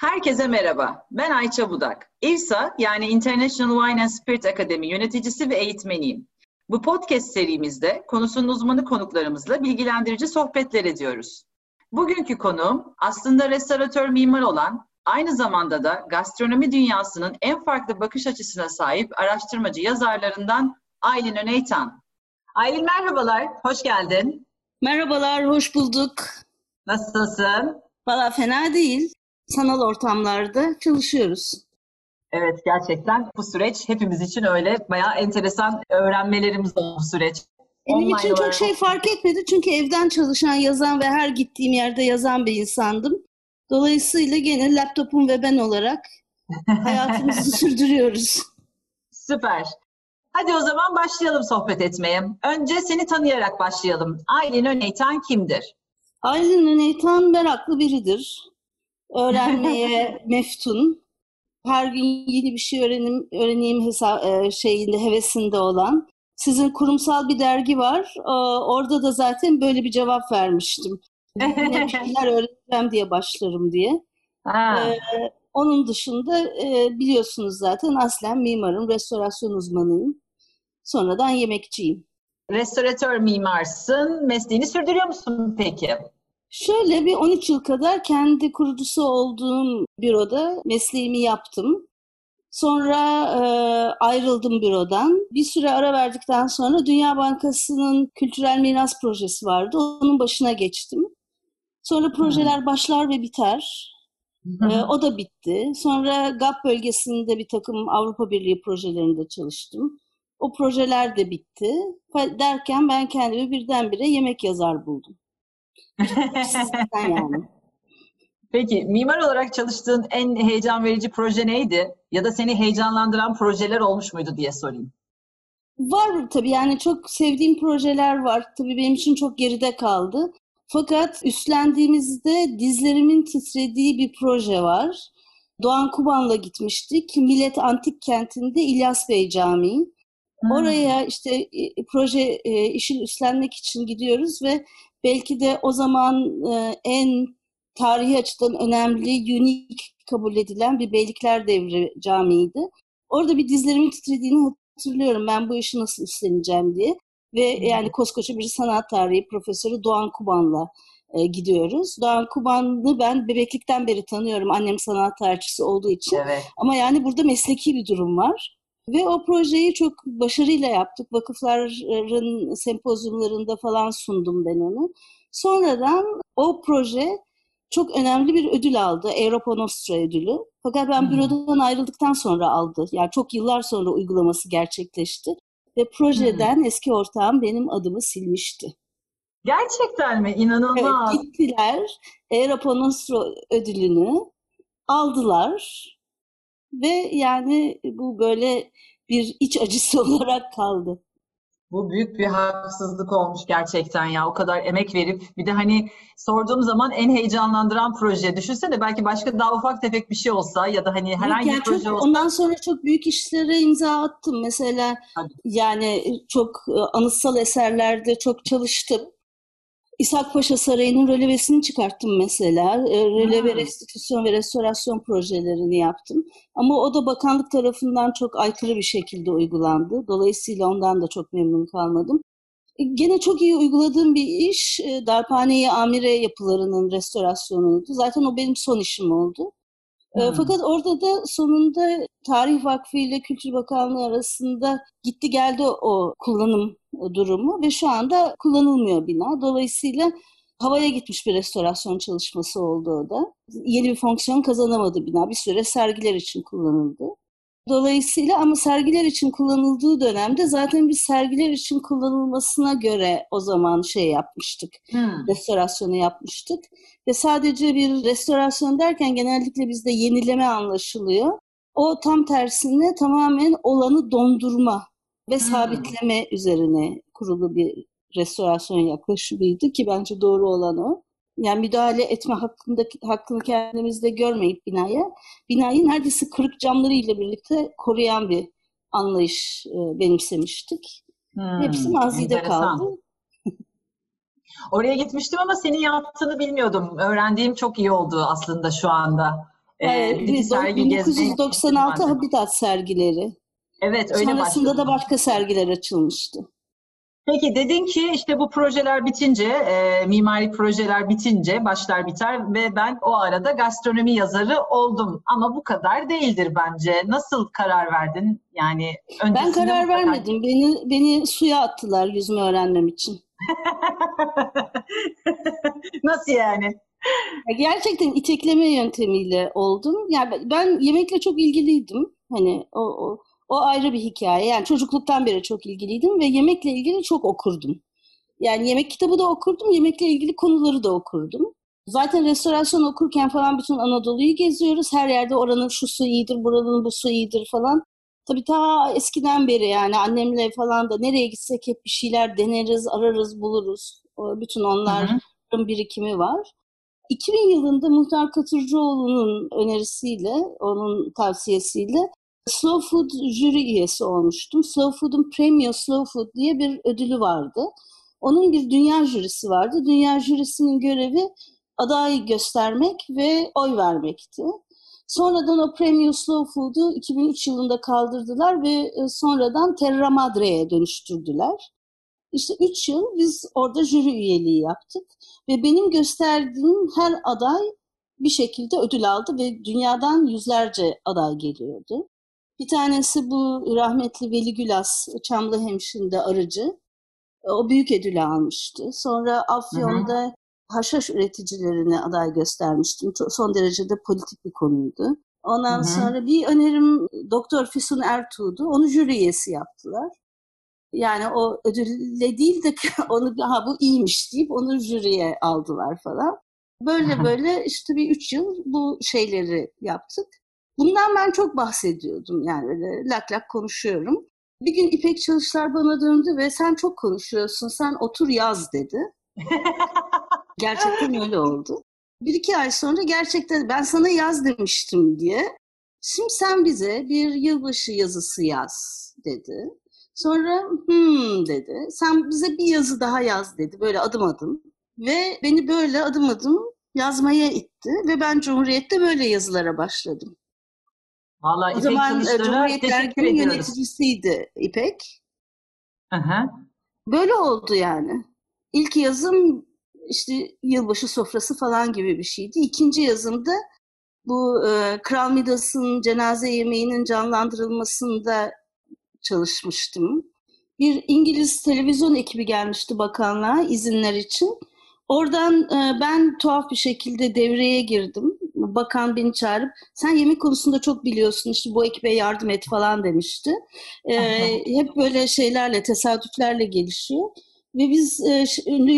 Herkese merhaba. Ben Ayça Budak. İRSA yani International Wine and Spirit Academy yöneticisi ve eğitmeniyim. Bu podcast serimizde konusunun uzmanı konuklarımızla bilgilendirici sohbetler ediyoruz. Bugünkü konuğum aslında restoratör mimar olan, aynı zamanda da gastronomi dünyasının en farklı bakış açısına sahip araştırmacı yazarlarından Aylin Öneytan. Aylin merhabalar, hoş geldin. Merhabalar, hoş bulduk. Nasılsın? Valla fena değil. Sanal ortamlarda çalışıyoruz. Evet gerçekten bu süreç hepimiz için öyle bayağı enteresan öğrenmelerimiz oldu bu süreç. Benim Online için çok şey fark etmedi çünkü evden çalışan, yazan ve her gittiğim yerde yazan bir insandım. Dolayısıyla gene laptopum ve ben olarak hayatımızı sürdürüyoruz. Süper. Hadi o zaman başlayalım sohbet etmeye. Önce seni tanıyarak başlayalım. Aylin Öneytan kimdir? Aylin Öneytan meraklı biridir. Öğrenmeye meftun. Her gün yeni bir şey öğrenim, öğreneyim hesa- e, şeyinde, hevesinde olan. Sizin kurumsal bir dergi var. Orada da zaten böyle bir cevap vermiştim. Yine bir şeyler öğreneceğim diye başlarım diye. Ha. Ee, onun dışında e, biliyorsunuz zaten aslen mimarım, restorasyon uzmanıyım. Sonradan yemekçiyim. Restoratör mimarsın. Mesleğini sürdürüyor musun peki? Şöyle bir 13 yıl kadar kendi kurucusu olduğum büroda mesleğimi yaptım. Sonra e, ayrıldım bürodan. Bir süre ara verdikten sonra Dünya Bankası'nın kültürel miras projesi vardı. Onun başına geçtim. Sonra projeler başlar ve biter. E, o da bitti. Sonra GAP bölgesinde bir takım Avrupa Birliği projelerinde çalıştım. O projeler de bitti. Derken ben kendimi birdenbire yemek yazar buldum. Yani. Peki mimar olarak çalıştığın en heyecan verici proje neydi? Ya da seni heyecanlandıran projeler olmuş muydu diye sorayım. Var tabii yani çok sevdiğim projeler var. Tabii benim için çok geride kaldı. Fakat üstlendiğimizde dizlerimin titrediği bir proje var. Doğan Kuban'la gitmiştik. Millet Antik Kenti'nde İlyas Bey Camii. Hmm. Oraya işte e, proje e, işin üstlenmek için gidiyoruz ve belki de o zaman e, en tarihi açıdan önemli, unik kabul edilen bir Beylikler Devri camiydi. Orada bir dizlerimin titrediğini hatırlıyorum ben bu işi nasıl üstleneceğim diye. Ve yani koskoca bir sanat tarihi profesörü Doğan Kuban'la e, gidiyoruz. Doğan Kuban'ı ben bebeklikten beri tanıyorum. Annem sanat tarihçisi olduğu için. Evet. Ama yani burada mesleki bir durum var. Ve o projeyi çok başarıyla yaptık. Vakıfların sempozyumlarında falan sundum ben onu. Sonradan o proje çok önemli bir ödül aldı. Europa Nostra ödülü. Fakat ben hmm. bürodan ayrıldıktan sonra aldı. Yani çok yıllar sonra uygulaması gerçekleşti. Ve projeden hmm. eski ortağım benim adımı silmişti. Gerçekten mi? İnanılmaz. Evet, gittiler. Europa Nostra ödülünü aldılar. Ve yani bu böyle bir iç acısı olarak kaldı. Bu büyük bir haksızlık olmuş gerçekten ya. O kadar emek verip bir de hani sorduğum zaman en heyecanlandıran proje. Düşünsene belki başka daha ufak tefek bir şey olsa ya da hani herhangi yani bir proje çok, olsa. Ondan sonra çok büyük işlere imza attım. Mesela Hadi. yani çok e, anıtsal eserlerde çok çalıştım. İshak Paşa Sarayı'nın rölevesini çıkarttım mesela. E, röleve, restitüsyon ve restorasyon projelerini yaptım. Ama o da bakanlık tarafından çok aykırı bir şekilde uygulandı. Dolayısıyla ondan da çok memnun kalmadım. E, gene çok iyi uyguladığım bir iş e, Darphane-i Amire yapılarının restorasyonuydu. Zaten o benim son işim oldu. Hmm. Fakat orada da sonunda Tarih Vakfı ile Kültür Bakanlığı arasında gitti geldi o kullanım durumu ve şu anda kullanılmıyor bina. Dolayısıyla havaya gitmiş bir restorasyon çalışması oldu o da. Yeni bir fonksiyon kazanamadı bina. Bir süre sergiler için kullanıldı. Dolayısıyla ama sergiler için kullanıldığı dönemde zaten bir sergiler için kullanılmasına göre o zaman şey yapmıştık. Hmm. Restorasyonu yapmıştık. Ve sadece bir restorasyon derken genellikle bizde yenileme anlaşılıyor. O tam tersine tamamen olanı dondurma ve hmm. sabitleme üzerine kurulu bir restorasyon yaklaşımıydı ki bence doğru olan o. Yani müdahale etme hakkındaki, hakkını kendimizde görmeyip binaya, binayı neredeyse kırık camlarıyla birlikte koruyan bir anlayış e, benimsemiştik. Hmm, Hepsi mazide enteresan. kaldı. Oraya gitmiştim ama senin yaptığını bilmiyordum. Öğrendiğim çok iyi oldu aslında şu anda. Evet, bir sergi 1996 Habitat sergileri. Evet öyle Sonrasında da başka sergiler açılmıştı. Peki dedin ki işte bu projeler bitince, e, mimari projeler bitince, başlar biter ve ben o arada gastronomi yazarı oldum. Ama bu kadar değildir bence. Nasıl karar verdin? Yani Ben karar vermedim. Beni beni suya attılar yüzme öğrenmem için. Nasıl yani? Gerçekten itekleme yöntemiyle oldum. Yani ben yemekle çok ilgiliydim. Hani o, o o ayrı bir hikaye. Yani çocukluktan beri çok ilgiliydim ve yemekle ilgili çok okurdum. Yani yemek kitabı da okurdum, yemekle ilgili konuları da okurdum. Zaten restorasyon okurken falan bütün Anadolu'yu geziyoruz. Her yerde oranın şu su iyidir, buranın bu su iyidir falan. Tabii ta eskiden beri yani annemle falan da nereye gitsek hep bir şeyler deneriz, ararız, buluruz. Bütün onların birikimi var. 2000 yılında Muhtar Katırcıoğlu'nun önerisiyle, onun tavsiyesiyle Slow Food jüri üyesi olmuştum. Slow Food'un Premio Slow Food diye bir ödülü vardı. Onun bir dünya jürisi vardı. Dünya jürisinin görevi adayı göstermek ve oy vermekti. Sonradan o Premio Slow Food'u 2003 yılında kaldırdılar ve e, sonradan Terra Madre'ye dönüştürdüler. İşte 3 yıl biz orada jüri üyeliği yaptık ve benim gösterdiğim her aday bir şekilde ödül aldı ve dünyadan yüzlerce aday geliyordu. Bir tanesi bu rahmetli Veli Gülas, Çamlı Hemşin'de arıcı. O büyük ödülü almıştı. Sonra Afyon'da hı hı. haşhaş üreticilerine aday göstermiştim. Son derece de politik bir konuydu. Ondan hı hı. sonra bir önerim Doktor Füsun Ertuğ'du. Onu jüri üyesi yaptılar. Yani o ödülle değil de onu ha bu iyiymiş deyip onu jüriye aldılar falan. Böyle böyle işte bir üç yıl bu şeyleri yaptık. Bundan ben çok bahsediyordum yani öyle lak lak konuşuyorum. Bir gün İpek Çalışlar bana döndü ve sen çok konuşuyorsun sen otur yaz dedi. gerçekten öyle oldu. Bir iki ay sonra gerçekten ben sana yaz demiştim diye. Şimdi sen bize bir yılbaşı yazısı yaz dedi. Sonra hmm dedi. Sen bize bir yazı daha yaz dedi. Böyle adım adım. Ve beni böyle adım adım yazmaya itti. Ve ben Cumhuriyet'te böyle yazılara başladım. Vallahi o İpek zaman e, Cumhuriyet Dergi'nin yöneticisiydi İpek. Aha. Böyle oldu yani. İlk yazım işte yılbaşı sofrası falan gibi bir şeydi. İkinci yazımda bu e, Kral Midas'ın cenaze yemeğinin canlandırılmasında çalışmıştım. Bir İngiliz televizyon ekibi gelmişti bakanlığa izinler için. Oradan e, ben tuhaf bir şekilde devreye girdim. Bakan beni çağırıp sen yemek konusunda çok biliyorsun işte bu ekibe yardım et falan demişti. E, hep böyle şeylerle tesadüflerle gelişiyor. Ve biz e, ünlü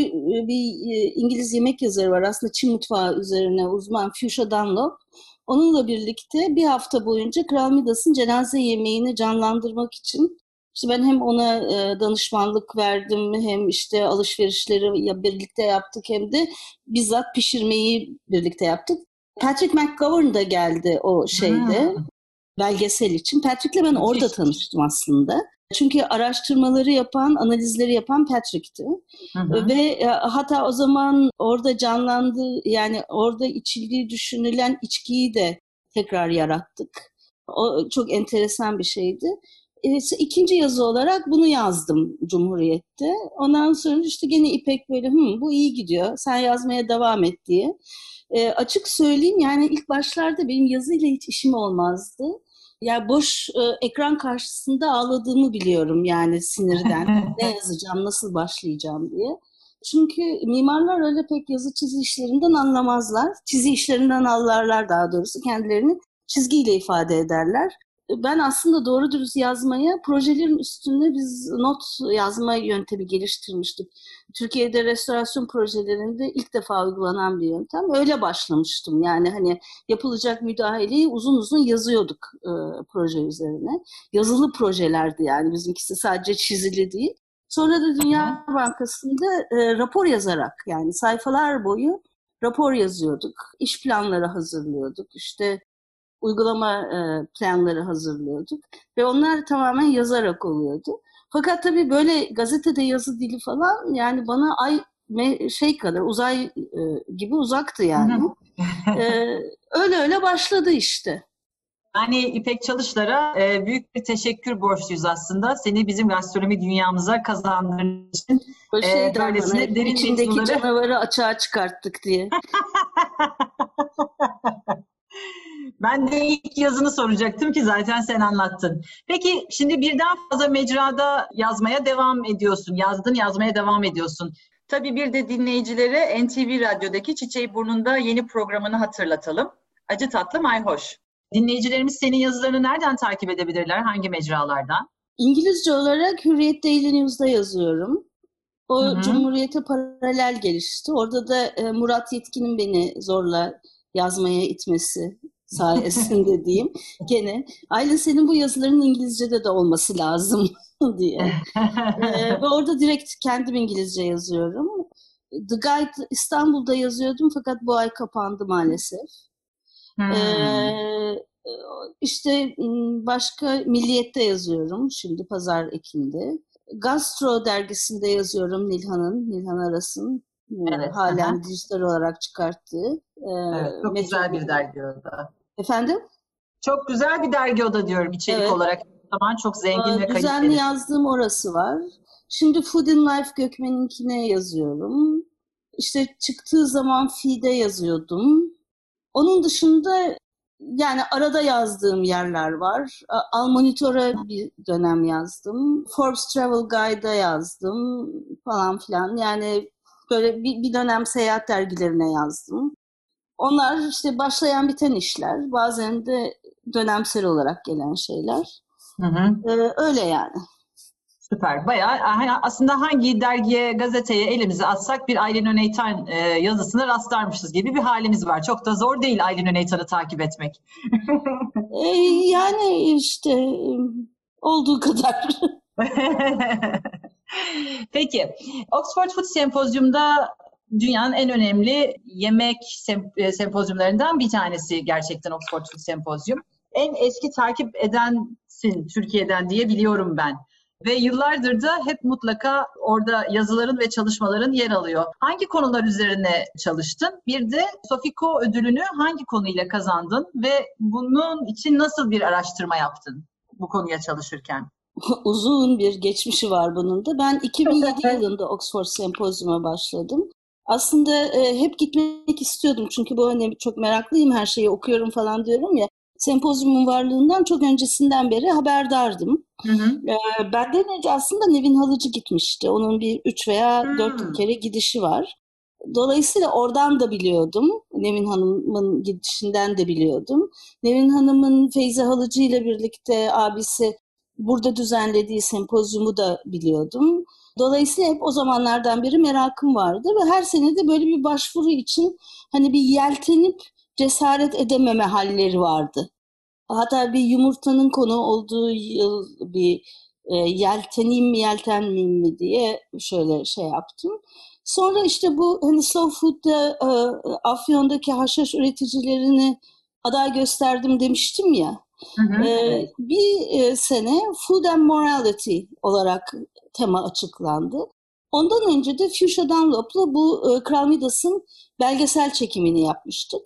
bir İngiliz yemek yazarı var aslında Çin mutfağı üzerine uzman Fuchsia Dunlop. Onunla birlikte bir hafta boyunca Kral Midas'ın cenaze yemeğini canlandırmak için işte ben hem ona e, danışmanlık verdim hem işte alışverişleri ya birlikte yaptık hem de bizzat pişirmeyi birlikte yaptık. Patrick McGovern da geldi o şeyde hmm. belgesel için. Patrick'le ben orada tanıştım aslında. Çünkü araştırmaları yapan, analizleri yapan Patrick'ti. Hı Ve e, hatta o zaman orada canlandı, yani orada içildiği düşünülen içkiyi de tekrar yarattık. O çok enteresan bir şeydi. E, ikinci yazı olarak bunu yazdım Cumhuriyet'te. Ondan sonra işte gene İpek böyle Hı, bu iyi gidiyor, sen yazmaya devam et diye. E, açık söyleyeyim yani ilk başlarda benim yazıyla hiç işim olmazdı ya boş e, ekran karşısında ağladığımı biliyorum yani sinirden. ne yazacağım, nasıl başlayacağım diye. Çünkü mimarlar öyle pek yazı çizi işlerinden anlamazlar. Çizi işlerinden anlarlar daha doğrusu kendilerini çizgiyle ifade ederler ben aslında doğru dürüst yazmaya projelerin üstünde biz not yazma yöntemi geliştirmiştik. Türkiye'de restorasyon projelerinde ilk defa uygulanan bir yöntem. Öyle başlamıştım. Yani hani yapılacak müdahaleyi uzun uzun yazıyorduk e, proje üzerine. Yazılı projelerdi yani bizimkisi sadece çizili değil. Sonra da Dünya Bankası'nda e, rapor yazarak yani sayfalar boyu rapor yazıyorduk. İş planları hazırlıyorduk. İşte uygulama e, planları hazırlıyorduk ve onlar tamamen yazarak oluyordu. Fakat tabii böyle gazetede yazı dili falan yani bana ay şey kadar uzay e, gibi uzaktı yani. ee, öyle öyle başladı işte. Yani İpek Çalışlar'a e, büyük bir teşekkür borçluyuz aslında. Seni bizim gastronomi dünyamıza kazandırdığın için. Böyle şey e, böylesine derin içindeki mevzuları... canavarı açığa çıkarttık diye. Ben de ilk yazını soracaktım ki zaten sen anlattın. Peki şimdi birden fazla mecrada yazmaya devam ediyorsun. Yazdın yazmaya devam ediyorsun. Tabii bir de dinleyicilere NTV Radyo'daki Çiçeği Burnunda yeni programını hatırlatalım. Acı tatlı mayhoş. Dinleyicilerimiz senin yazılarını nereden takip edebilirler? Hangi mecralardan? İngilizce olarak Hürriyet Daily News'da yazıyorum. O Hı-hı. Cumhuriyete paralel gelişti. Orada da e, Murat Yetkin'in beni zorla yazmaya itmesi sayesinde diyeyim. Gene Aylin senin bu yazıların İngilizce'de de olması lazım diye. ee, ve orada direkt kendim İngilizce yazıyorum. The Guide İstanbul'da yazıyordum fakat bu ay kapandı maalesef. Hmm. Ee, işte başka Milliyet'te yazıyorum şimdi Pazar Ekim'de. Gastro dergisinde yazıyorum Nilhan'ın, Nilhan Aras'ın. Evet, halen aha. dijital olarak çıkarttığı. Evet, çok güzel bir dergi o da. Efendim? Çok güzel bir dergi o da diyorum içerik evet. olarak. Zaman çok zengin Aa, ve kaliteli. Düzenli yazdığım orası var. Şimdi Food in Life Gökmen'inkine yazıyorum. İşte çıktığı zaman Feed'e yazıyordum. Onun dışında yani arada yazdığım yerler var. Al Monitor'a bir dönem yazdım. Forbes Travel Guide'a yazdım falan filan. Yani böyle bir, bir dönem seyahat dergilerine yazdım. Onlar işte başlayan biten işler. Bazen de dönemsel olarak gelen şeyler. Hı hı. Ee, öyle yani. Süper. Bayağı aslında hangi dergiye, gazeteye elimizi atsak bir Aylin Öneytan e, yazısına rastlarmışız gibi bir halimiz var. Çok da zor değil Aylin Öneytan'ı takip etmek. e, yani işte olduğu kadar. Peki, Oxford Food Sempozyum'da dünyanın en önemli yemek e, sempozyumlarından bir tanesi gerçekten Oxford Food Sempozyum. En eski takip edensin Türkiye'den diye biliyorum ben. Ve yıllardır da hep mutlaka orada yazıların ve çalışmaların yer alıyor. Hangi konular üzerine çalıştın? Bir de Sofiko ödülünü hangi konuyla kazandın ve bunun için nasıl bir araştırma yaptın bu konuya çalışırken? Uzun bir geçmişi var bunun da. Ben 2007 yılında Oxford Sempozyum'a başladım. Aslında e, hep gitmek istiyordum çünkü bu hani çok meraklıyım her şeyi okuyorum falan diyorum ya. Sempozyumun varlığından çok öncesinden beri haberdardım. Hı hı. E, benden önce aslında Nevin Halıcı gitmişti. Onun bir üç veya hı. dört kere gidişi var. Dolayısıyla oradan da biliyordum. Nevin Hanım'ın gidişinden de biliyordum. Nevin Hanım'ın Feyza Halıcı ile birlikte abisi burada düzenlediği sempozyumu da biliyordum. Dolayısıyla hep o zamanlardan beri merakım vardı ve her sene de böyle bir başvuru için hani bir yeltenip cesaret edememe halleri vardı. Hatta bir yumurtanın konu olduğu yıl bir e, yelteneyim mi yeltenmeyeyim mi diye şöyle şey yaptım. Sonra işte bu hani Slow Food'da e, Afyon'daki haşhaş üreticilerini aday gösterdim demiştim ya. Hı hı. Bir e, sene Food and Morality olarak tema açıklandı. Ondan önce de Fuchsia Dunlop'la bu e, Kral Midas'ın belgesel çekimini yapmıştık.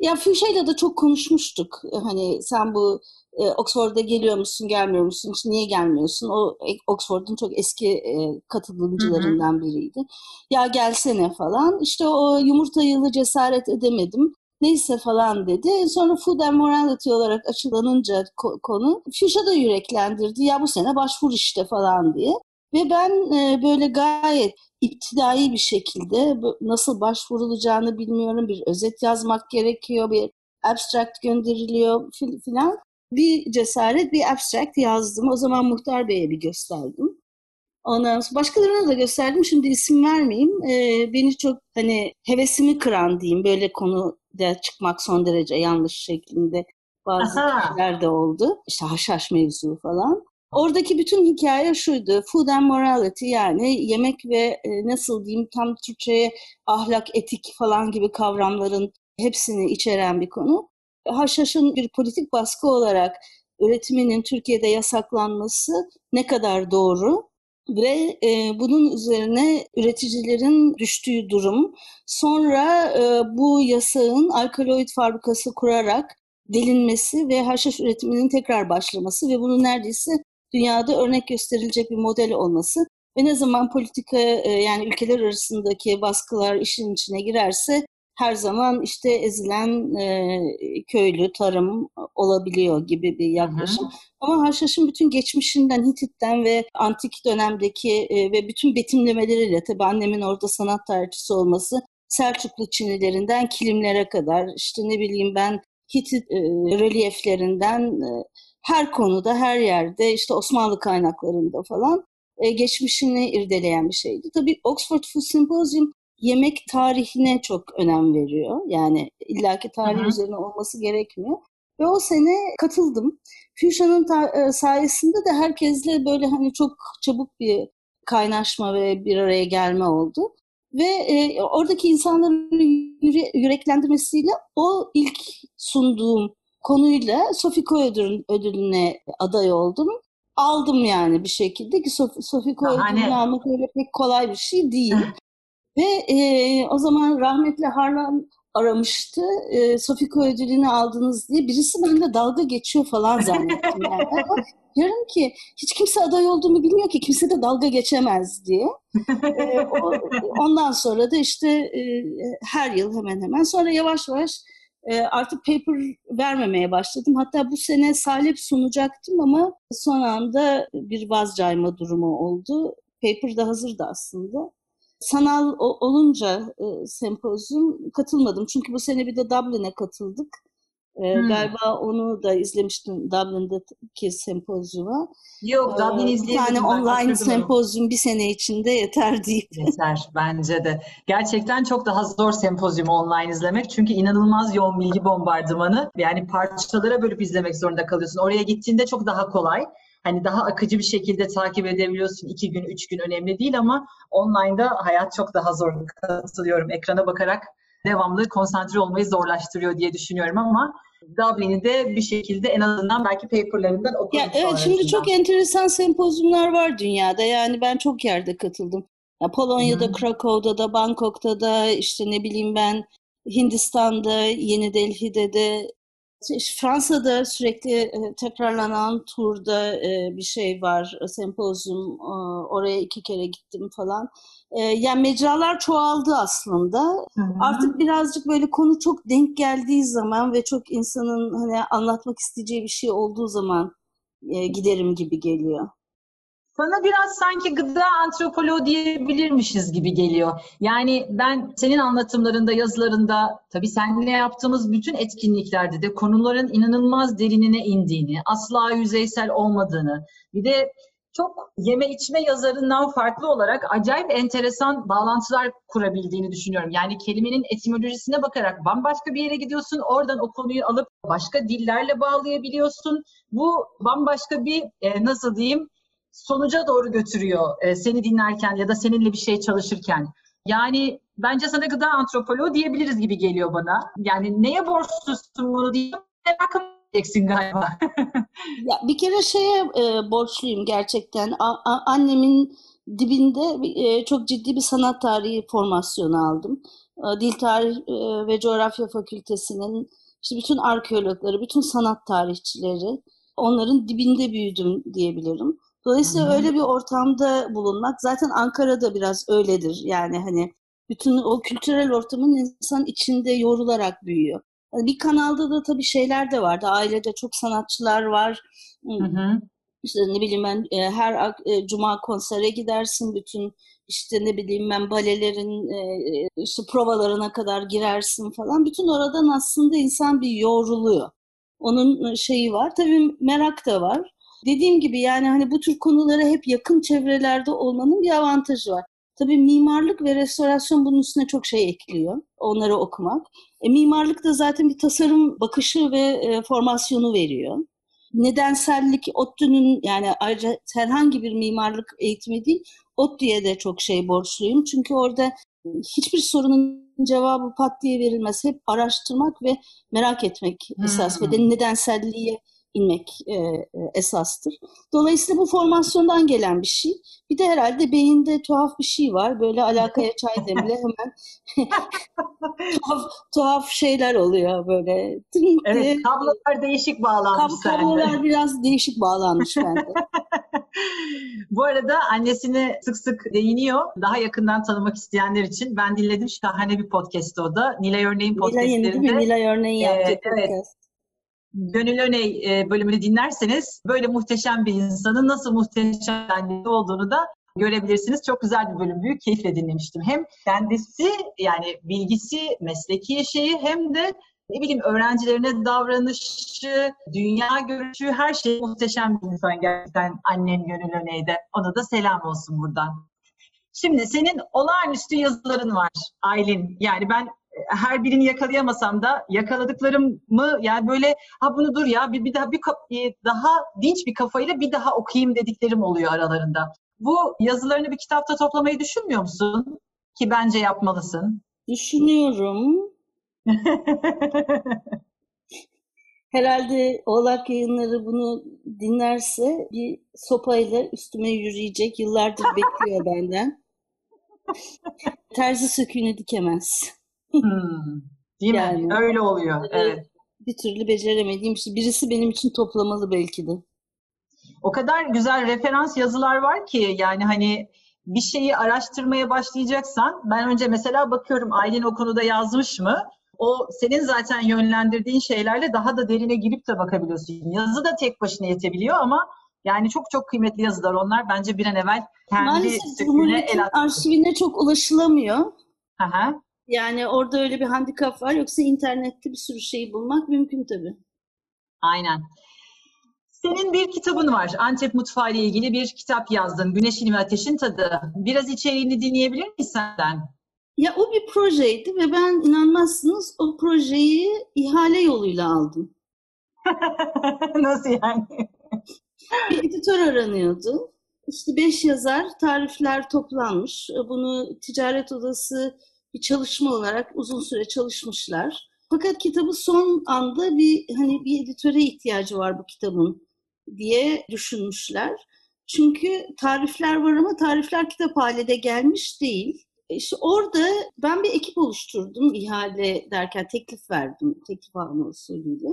Ya Fuchsia'yla da çok konuşmuştuk. E, hani sen bu e, Oxford'a geliyor musun, gelmiyor musun, niye gelmiyorsun? O e, Oxford'un çok eski e, katılımcılarından biriydi. Ya gelsene falan. İşte o yumurta yılı cesaret edemedim. Neyse falan dedi. Sonra Food and Morality olarak açılanınca konu Fuchsia da yüreklendirdi. Ya bu sene başvur işte falan diye. Ve ben e, böyle gayet iptidai bir şekilde nasıl başvurulacağını bilmiyorum. Bir özet yazmak gerekiyor, bir abstract gönderiliyor filan. Bir cesaret, bir abstract yazdım. O zaman Muhtar Bey'e bir gösterdim. Ondan sonra başkalarına da gösterdim. Şimdi isim vermeyeyim. Ee, beni çok hani hevesimi kıran diyeyim. Böyle konuda çıkmak son derece yanlış şeklinde bazı kişiler de oldu. İşte haşhaş mevzu falan. Oradaki bütün hikaye şuydu. Food and morality yani yemek ve e, nasıl diyeyim tam Türkçe'ye ahlak, etik falan gibi kavramların hepsini içeren bir konu. Haşhaşın bir politik baskı olarak üretiminin Türkiye'de yasaklanması ne kadar doğru? Ve e, bunun üzerine üreticilerin düştüğü durum. Sonra e, bu yasağın alkaloid fabrikası kurarak delinmesi ve haşhaş üretiminin tekrar başlaması ve bunun neredeyse dünyada örnek gösterilecek bir model olması ve ne zaman politika e, yani ülkeler arasındaki baskılar işin içine girerse her zaman işte ezilen e, köylü tarım olabiliyor gibi bir yaklaşım. Hı hı. Ama Haşhaş'ın bütün geçmişinden Hitit'ten ve antik dönemdeki e, ve bütün betimlemeleriyle tabii annemin orada sanat tarihçisi olması Selçuklu Çinilerinden kilimlere kadar işte ne bileyim ben Hitit e, rölyeflerinden e, her konuda her yerde işte Osmanlı kaynaklarında falan e, geçmişini irdeleyen bir şeydi. Tabii Oxford Food Symposium yemek tarihine çok önem veriyor. Yani illaki tarih Hı-hı. üzerine olması gerekmiyor. Ve o sene katıldım. Fusion'un ta- e, sayesinde de herkesle böyle hani çok çabuk bir kaynaşma ve bir araya gelme oldu. Ve e, oradaki insanların yüre- yüreklendirmesiyle o ilk sunduğum konuyla Sofiko ödül, ödülüne aday oldum. Aldım yani bir şekilde ki Sof- Sofiko ödülünü almak öyle pek kolay bir şey değil. Ve e, o zaman rahmetli Harlan aramıştı. E, Sofiko ödülünü aldınız diye. Birisi benimle dalga geçiyor falan zannettim yani. Diyorum ki hiç kimse aday olduğumu bilmiyor ki kimse de dalga geçemez diye. E, o, ondan sonra da işte e, her yıl hemen hemen sonra yavaş yavaş e, artık paper vermemeye başladım. Hatta bu sene salep sunacaktım ama son anda bir vazcayma durumu oldu. Paper da hazırdı aslında sanal olunca e, sempozyum katılmadım. Çünkü bu sene bir de Dublin'e katıldık. E, hmm. Galiba onu da izlemiştim Dublin'deki sempozyuma. Yok Dublin izleyemedim. Bir tane online sempozyum bir sene içinde yeter deyip. Yeter bence de. Gerçekten çok daha zor sempozyumu online izlemek. Çünkü inanılmaz yoğun bilgi bombardımanı. Yani parçalara bölüp izlemek zorunda kalıyorsun. Oraya gittiğinde çok daha kolay hani daha akıcı bir şekilde takip edebiliyorsun. iki gün, üç gün önemli değil ama online'da hayat çok daha zor. Katılıyorum. Ekrana bakarak devamlı konsantre olmayı zorlaştırıyor diye düşünüyorum ama Dublin'i de bir şekilde en azından belki paperlarından okudum. Ya, evet şimdi çok enteresan sempozyumlar var dünyada. Yani ben çok yerde katıldım. Ya, Polonya'da, hmm. Krakow'da da, Bangkok'ta da işte ne bileyim ben Hindistan'da, Yeni Delhi'de de Fransa'da sürekli e, tekrarlanan turda e, bir şey var, sempozyum. Oraya iki kere gittim falan. E, yani mecralar çoğaldı aslında. Hı hı. Artık birazcık böyle konu çok denk geldiği zaman ve çok insanın hani anlatmak isteyeceği bir şey olduğu zaman giderim gibi geliyor. Sana biraz sanki gıda antropoloğu diyebilirmişiz gibi geliyor. Yani ben senin anlatımlarında, yazılarında, tabii seninle yaptığımız bütün etkinliklerde de konuların inanılmaz derinine indiğini, asla yüzeysel olmadığını, bir de çok yeme içme yazarından farklı olarak acayip enteresan bağlantılar kurabildiğini düşünüyorum. Yani kelimenin etimolojisine bakarak bambaşka bir yere gidiyorsun. Oradan o konuyu alıp başka dillerle bağlayabiliyorsun. Bu bambaşka bir e, nasıl diyeyim sonuca doğru götürüyor e, seni dinlerken ya da seninle bir şey çalışırken. Yani bence sana gıda antropoloğu diyebiliriz gibi geliyor bana. Yani neye borçlusun bunu diye merak edeceksin galiba. ya bir kere şeye e, borçluyum gerçekten. A, a, annemin dibinde e, çok ciddi bir sanat tarihi formasyonu aldım. E, Dil Tarih e, ve Coğrafya Fakültesi'nin işte bütün arkeologları, bütün sanat tarihçileri onların dibinde büyüdüm diyebilirim. Dolayısıyla Hı-hı. öyle bir ortamda bulunmak zaten Ankara'da biraz öyledir. Yani hani bütün o kültürel ortamın insan içinde yorularak büyüyor. Yani bir kanalda da tabii şeyler de vardı. Ailede çok sanatçılar var. Hı-hı. İşte ne bileyim ben e, her e, cuma konsere gidersin bütün işte ne bileyim ben balelerin e, işte provalarına kadar girersin falan. Bütün oradan aslında insan bir yoruluyor. Onun şeyi var. Tabii merak da var. Dediğim gibi yani hani bu tür konulara hep yakın çevrelerde olmanın bir avantajı var. Tabii mimarlık ve restorasyon bunun üstüne çok şey ekliyor. Onları okumak. E, mimarlık da zaten bir tasarım bakışı ve e, formasyonu veriyor. Nedensellik ODTÜ'nün yani ayrıca herhangi bir mimarlık eğitimi değil, ODTÜ'ye de çok şey borçluyum. Çünkü orada hiçbir sorunun cevabı pat diye verilmez. Hep araştırmak ve merak etmek esas hmm. ve de nedenselliğe inmek e, e, esastır. Dolayısıyla bu formasyondan gelen bir şey. Bir de herhalde beyinde tuhaf bir şey var. Böyle alakaya çay demle hemen tuhaf, tuhaf şeyler oluyor böyle. Evet, kablolar değişik bağlanmış Kab Kablolar sende. biraz değişik bağlanmış bende. bu arada annesini sık sık değiniyor. Daha yakından tanımak isteyenler için ben dinledim. Şahane bir podcast o da. Nilay Örneğin podcastlerinde. Nilay? Nilay Örneğin yaptığı ee, podcast. Gönül Öney e, bölümünü dinlerseniz böyle muhteşem bir insanın nasıl muhteşem olduğunu da görebilirsiniz. Çok güzel bir bölüm. Büyük keyifle dinlemiştim. Hem kendisi yani bilgisi, mesleki şeyi hem de ne bileyim öğrencilerine davranışı, dünya görüşü her şey muhteşem bir insan gerçekten annem Gönül Öney'de. Ona da selam olsun buradan. Şimdi senin olağanüstü yazıların var Aylin. Yani ben her birini yakalayamasam da yakaladıklarımı yani böyle ha bunu dur ya bir, bir daha bir daha dinç bir kafayla bir daha okuyayım dediklerim oluyor aralarında. Bu yazılarını bir kitapta toplamayı düşünmüyor musun? Ki bence yapmalısın. Düşünüyorum. Herhalde Oğlak yayınları bunu dinlerse bir sopayla üstüme yürüyecek. Yıllardır bekliyor benden. Terzi söküğünü dikemez. Hmm, değil yani, mi? Öyle oluyor. Evet. Bir türlü beceremediğim şey. Birisi benim için toplamalı belki de. O kadar güzel referans yazılar var ki yani hani bir şeyi araştırmaya başlayacaksan ben önce mesela bakıyorum Aylin o konuda yazmış mı? O senin zaten yönlendirdiğin şeylerle daha da derine girip de bakabiliyorsun. Yazı da tek başına yetebiliyor ama yani çok çok kıymetli yazılar onlar. Bence bir an evvel kendi Maalesef Cumhuriyet'in arşivine çok ulaşılamıyor. Aha. Yani orada öyle bir handikap var. Yoksa internette bir sürü şeyi bulmak mümkün tabii. Aynen. Senin bir kitabın var. Antep mutfağı ile ilgili bir kitap yazdın. Güneşin ve Ateşin Tadı. Biraz içeriğini dinleyebilir miyiz senden? Ya o bir projeydi ve ben inanmazsınız o projeyi ihale yoluyla aldım. Nasıl yani? bir editör aranıyordu. İşte beş yazar, tarifler toplanmış. Bunu ticaret odası bir çalışma olarak uzun süre çalışmışlar. Fakat kitabı son anda bir hani bir editöre ihtiyacı var bu kitabın diye düşünmüşler. Çünkü tarifler var ama tarifler kitap haline gelmiş değil. İşte orada ben bir ekip oluşturdum ihale derken teklif verdim. Teklif alma usulüyle.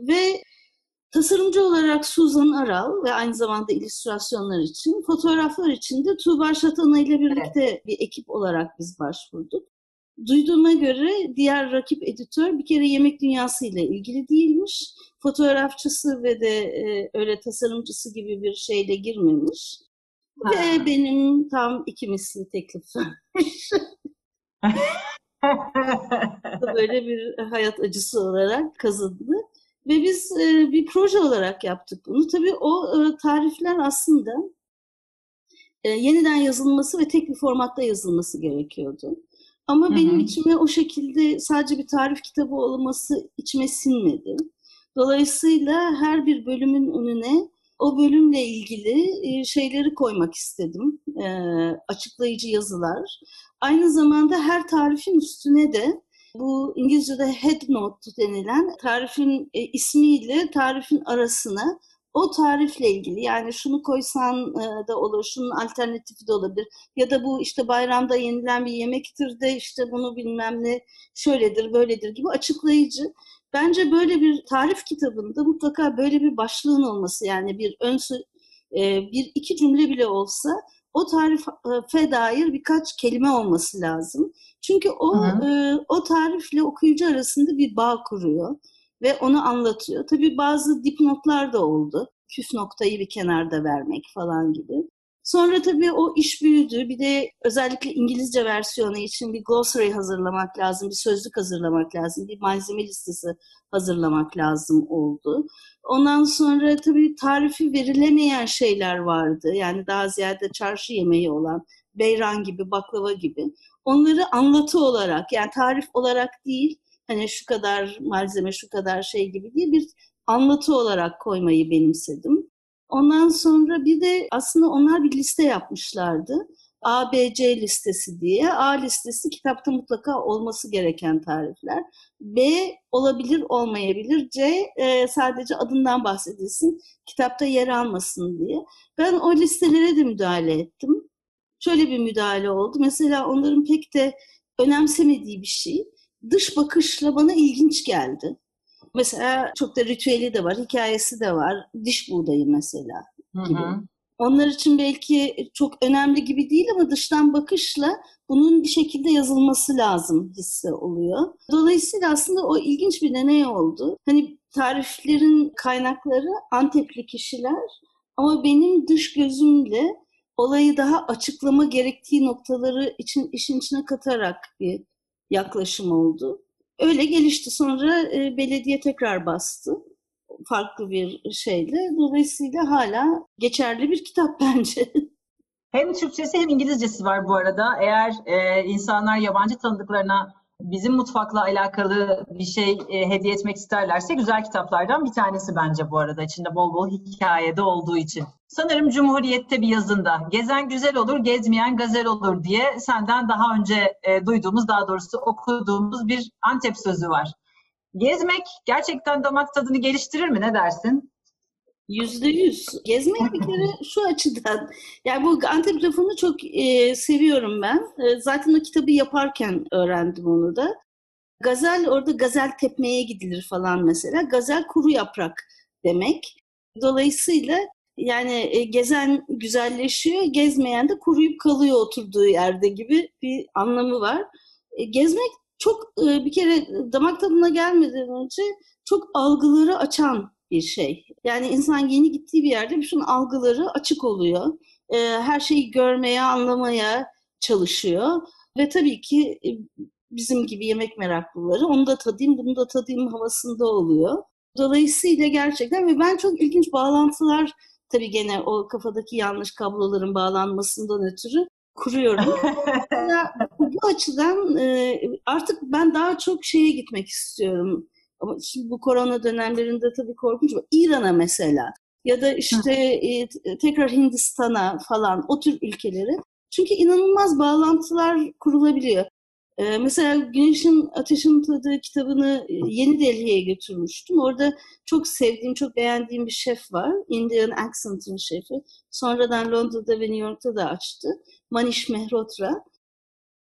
Ve tasarımcı olarak Suzan Aral ve aynı zamanda illüstrasyonlar için, fotoğraflar için de Tuğba Şatana ile birlikte bir ekip olarak biz başvurduk. Duyduğuma göre diğer rakip editör bir kere yemek dünyası ile ilgili değilmiş. Fotoğrafçısı ve de e, öyle tasarımcısı gibi bir şeyle girmemiş. Ha. Ve benim tam iki misli teklif vermiş. Böyle bir hayat acısı olarak kazındı. Ve biz e, bir proje olarak yaptık bunu. Tabii o e, tarifler aslında e, yeniden yazılması ve tek bir formatta yazılması gerekiyordu. Ama hı hı. benim içime o şekilde sadece bir tarif kitabı olması içime sinmedi. Dolayısıyla her bir bölümün önüne o bölümle ilgili e, şeyleri koymak istedim. E, açıklayıcı yazılar. Aynı zamanda her tarifin üstüne de bu İngilizce'de head note denilen tarifin e, ismiyle tarifin arasına o tarifle ilgili yani şunu koysan e, da olur, şunun alternatifi de olabilir. Ya da bu işte bayramda yenilen bir yemektir de işte bunu bilmem ne şöyledir, böyledir gibi açıklayıcı. Bence böyle bir tarif kitabında mutlaka böyle bir başlığın olması yani bir ön e, bir iki cümle bile olsa o tarife dair birkaç kelime olması lazım. Çünkü o e, o tarifle okuyucu arasında bir bağ kuruyor ve onu anlatıyor. Tabii bazı dipnotlar da oldu. Püf noktayı bir kenarda vermek falan gibi. Sonra tabii o iş büyüdü. Bir de özellikle İngilizce versiyonu için bir glossary hazırlamak lazım, bir sözlük hazırlamak lazım, bir malzeme listesi hazırlamak lazım oldu. Ondan sonra tabii tarifi verilemeyen şeyler vardı. Yani daha ziyade çarşı yemeği olan beyran gibi, baklava gibi. Onları anlatı olarak yani tarif olarak değil, hani şu kadar malzeme, şu kadar şey gibi değil bir anlatı olarak koymayı benimsedim. Ondan sonra bir de aslında onlar bir liste yapmışlardı. A, B, C listesi diye. A listesi kitapta mutlaka olması gereken tarifler. B olabilir olmayabilir. C e, sadece adından bahsedilsin, kitapta yer almasın diye. Ben o listelere de müdahale ettim. Şöyle bir müdahale oldu. Mesela onların pek de önemsemediği bir şey dış bakışla bana ilginç geldi. Mesela çok da ritüeli de var, hikayesi de var. Diş buğdayı mesela gibi. Hı hı. Onlar için belki çok önemli gibi değil ama dıştan bakışla bunun bir şekilde yazılması lazım hissi oluyor. Dolayısıyla aslında o ilginç bir deney oldu. Hani tariflerin kaynakları Antepli kişiler ama benim dış gözümle olayı daha açıklama gerektiği noktaları için işin içine katarak bir yaklaşım oldu. Öyle gelişti. Sonra e, belediye tekrar bastı farklı bir şeyle. Dolayısıyla hala geçerli bir kitap bence. Hem Türkçesi hem İngilizcesi var bu arada. Eğer e, insanlar yabancı tanıdıklarına bizim mutfakla alakalı bir şey e, hediye etmek isterlerse güzel kitaplardan bir tanesi bence bu arada. İçinde bol bol hikayede olduğu için. Sanırım Cumhuriyet'te bir yazında gezen güzel olur, gezmeyen gazel olur diye senden daha önce e, duyduğumuz, daha doğrusu okuduğumuz bir Antep sözü var. Gezmek gerçekten damak tadını geliştirir mi? Ne dersin? Yüzde yüz. Gezmek bir kere şu açıdan. Yani bu Antep lafını çok e, seviyorum ben. E, zaten o kitabı yaparken öğrendim onu da. Gazel orada gazel tepmeye gidilir falan mesela. Gazel kuru yaprak demek. Dolayısıyla yani e, gezen güzelleşiyor, gezmeyen de kuruyup kalıyor oturduğu yerde gibi bir anlamı var. E, gezmek çok e, bir kere damak tadına gelmeden önce çok algıları açan bir şey. Yani insan yeni gittiği bir yerde bütün algıları açık oluyor. E, her şeyi görmeye, anlamaya çalışıyor. Ve tabii ki e, bizim gibi yemek meraklıları onu da tadayım, bunu da tadayım havasında oluyor. Dolayısıyla gerçekten ve ben çok ilginç bağlantılar tabii gene o kafadaki yanlış kabloların bağlanmasından ötürü kuruyorum. bu açıdan e, artık ben daha çok şeye gitmek istiyorum. Ama şimdi bu korona dönemlerinde tabii korkunç. İran'a mesela ya da işte e, tekrar Hindistan'a falan o tür ülkelere. Çünkü inanılmaz bağlantılar kurulabiliyor. Ee, mesela Güneşin Ateşin Tadı kitabını e, Yeni Delhi'ye götürmüştüm. Orada çok sevdiğim, çok beğendiğim bir şef var. Indian Accent'ın şefi. Sonradan Londra'da ve New York'ta da açtı. Manish Mehrotra.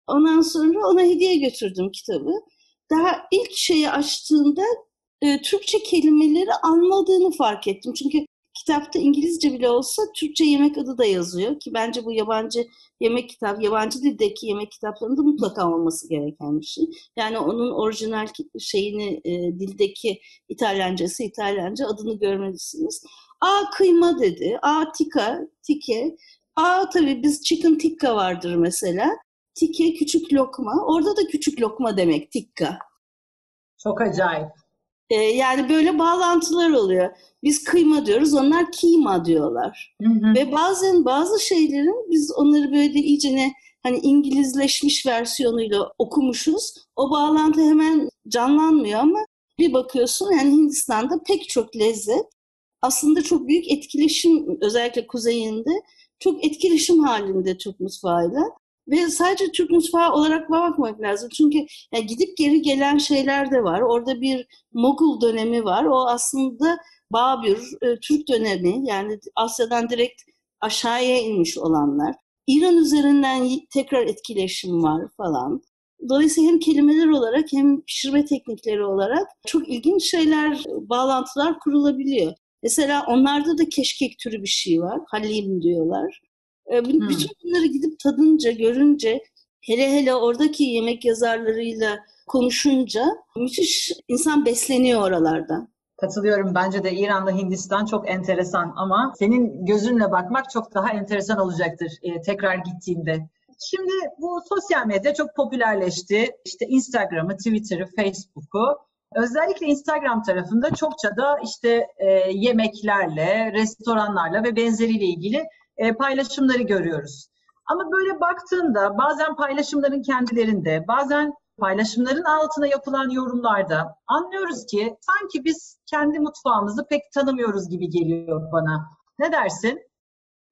Ondan sonra ona hediye götürdüm kitabı. Daha ilk şeyi açtığında e, Türkçe kelimeleri anladığını fark ettim. Çünkü kitapta İngilizce bile olsa Türkçe yemek adı da yazıyor ki bence bu yabancı yemek kitap, yabancı dildeki yemek kitaplarında mutlaka olması gereken bir şey. Yani onun orijinal şeyini e, dildeki İtalyancası İtalyanca adını görmelisiniz. A kıyma dedi. A tika, tike. A tabii biz chicken tikka vardır mesela. Tike küçük lokma. Orada da küçük lokma demek tikka. Çok acayip. Ee, yani böyle bağlantılar oluyor. Biz kıyma diyoruz, onlar kima diyorlar. Hı hı. Ve bazen bazı şeylerin biz onları böyle iyice ne hani İngilizleşmiş versiyonuyla okumuşuz. O bağlantı hemen canlanmıyor ama bir bakıyorsun yani Hindistan'da pek çok lezzet aslında çok büyük etkileşim özellikle kuzeyinde çok etkileşim halinde Türk mutfağıyla. Ve sadece Türk mutfağı olarak bakmak lazım. Çünkü yani gidip geri gelen şeyler de var. Orada bir Mogul dönemi var. O aslında Babür, e, Türk dönemi yani Asya'dan direkt aşağıya inmiş olanlar. İran üzerinden tekrar etkileşim var falan. Dolayısıyla hem kelimeler olarak hem pişirme teknikleri olarak çok ilginç şeyler, bağlantılar kurulabiliyor. Mesela onlarda da keşkek türü bir şey var. Halim diyorlar. E, bütün hmm. bunları gidip tadınca, görünce, hele hele oradaki yemek yazarlarıyla konuşunca müthiş insan besleniyor oralardan. Katılıyorum. Bence de İran'la Hindistan çok enteresan ama senin gözünle bakmak çok daha enteresan olacaktır e, tekrar gittiğinde. Şimdi bu sosyal medya çok popülerleşti. İşte Instagram'ı, Twitter'ı, Facebook'u. Özellikle Instagram tarafında çokça da işte e, yemeklerle, restoranlarla ve benzeriyle ilgili e, paylaşımları görüyoruz. Ama böyle baktığında bazen paylaşımların kendilerinde, bazen paylaşımların altına yapılan yorumlarda anlıyoruz ki sanki biz kendi mutfağımızı pek tanımıyoruz gibi geliyor bana. Ne dersin?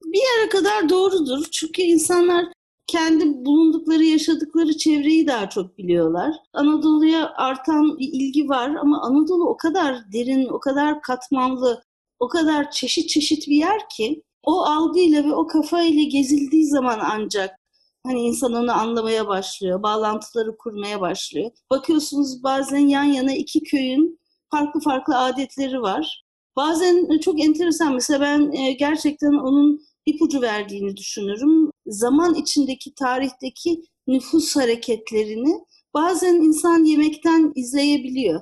Bir yere kadar doğrudur. Çünkü insanlar kendi bulundukları, yaşadıkları çevreyi daha çok biliyorlar. Anadolu'ya artan bir ilgi var ama Anadolu o kadar derin, o kadar katmanlı, o kadar çeşit çeşit bir yer ki o algıyla ve o kafayla gezildiği zaman ancak hani insan onu anlamaya başlıyor, bağlantıları kurmaya başlıyor. Bakıyorsunuz bazen yan yana iki köyün farklı farklı adetleri var. Bazen çok enteresan mesela ben e, gerçekten onun ipucu verdiğini düşünürüm. Zaman içindeki tarihteki nüfus hareketlerini bazen insan yemekten izleyebiliyor.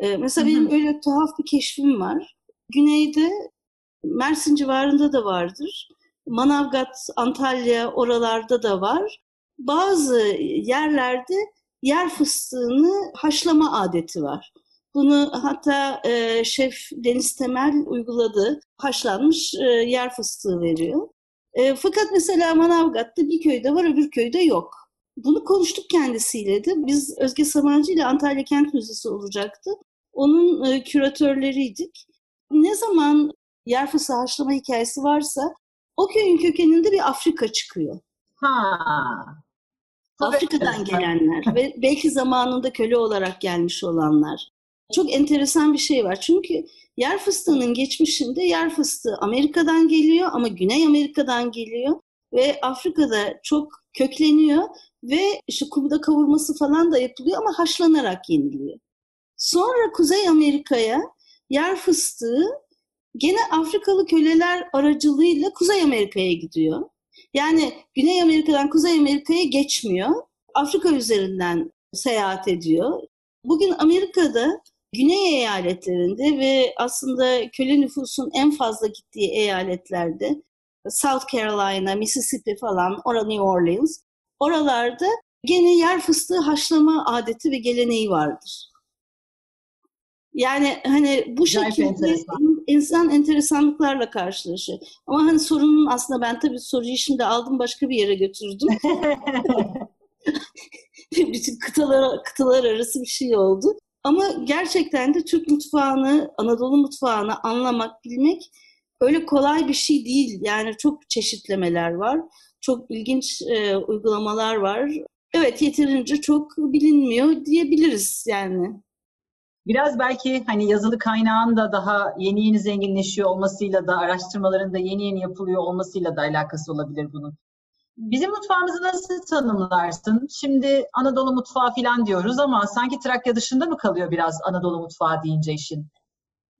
Ee, mesela benim öyle tuhaf bir keşfim var. Güneyde Mersin civarında da vardır. Manavgat, Antalya oralarda da var. Bazı yerlerde yer fıstığını haşlama adeti var. Bunu hatta e, şef Deniz Temel uyguladı. Haşlanmış e, yer fıstığı veriyor. E, fakat mesela Manavgat'ta bir köyde var öbür köyde yok. Bunu konuştuk kendisiyle de. Biz Özge Samancı ile Antalya Kent Müzesi olacaktı. Onun e, küratörleriydik. Ne zaman yer fıstığı haşlama hikayesi varsa o köyün kökeninde bir Afrika çıkıyor. Ha. Afrika'dan gelenler ve belki zamanında köle olarak gelmiş olanlar. Çok enteresan bir şey var. Çünkü yer fıstığının geçmişinde yer fıstığı Amerika'dan geliyor ama Güney Amerika'dan geliyor ve Afrika'da çok kökleniyor ve işte kumda kavurması falan da yapılıyor ama haşlanarak yeniliyor. Sonra Kuzey Amerika'ya yer fıstığı gene Afrikalı köleler aracılığıyla Kuzey Amerika'ya gidiyor. Yani Güney Amerika'dan Kuzey Amerika'ya geçmiyor. Afrika üzerinden seyahat ediyor. Bugün Amerika'da Güney eyaletlerinde ve aslında köle nüfusun en fazla gittiği eyaletlerde South Carolina, Mississippi falan, orada New Orleans, oralarda gene yer fıstığı haşlama adeti ve geleneği vardır. Yani hani bu şekilde enteresan. insan enteresanlıklarla karşılaşıyor. Ama hani sorunun aslında ben tabii soruyu şimdi aldım başka bir yere götürdüm. Bütün kıtalar, kıtalar arası bir şey oldu. Ama gerçekten de Türk mutfağını, Anadolu mutfağını anlamak, bilmek öyle kolay bir şey değil. Yani çok çeşitlemeler var. Çok ilginç e, uygulamalar var. Evet yeterince çok bilinmiyor diyebiliriz yani. Biraz belki hani yazılı kaynağın da daha yeni yeni zenginleşiyor olmasıyla da araştırmaların da yeni yeni yapılıyor olmasıyla da alakası olabilir bunun. Bizim mutfağımızı nasıl tanımlarsın? Şimdi Anadolu mutfağı falan diyoruz ama sanki Trakya dışında mı kalıyor biraz Anadolu mutfağı deyince işin?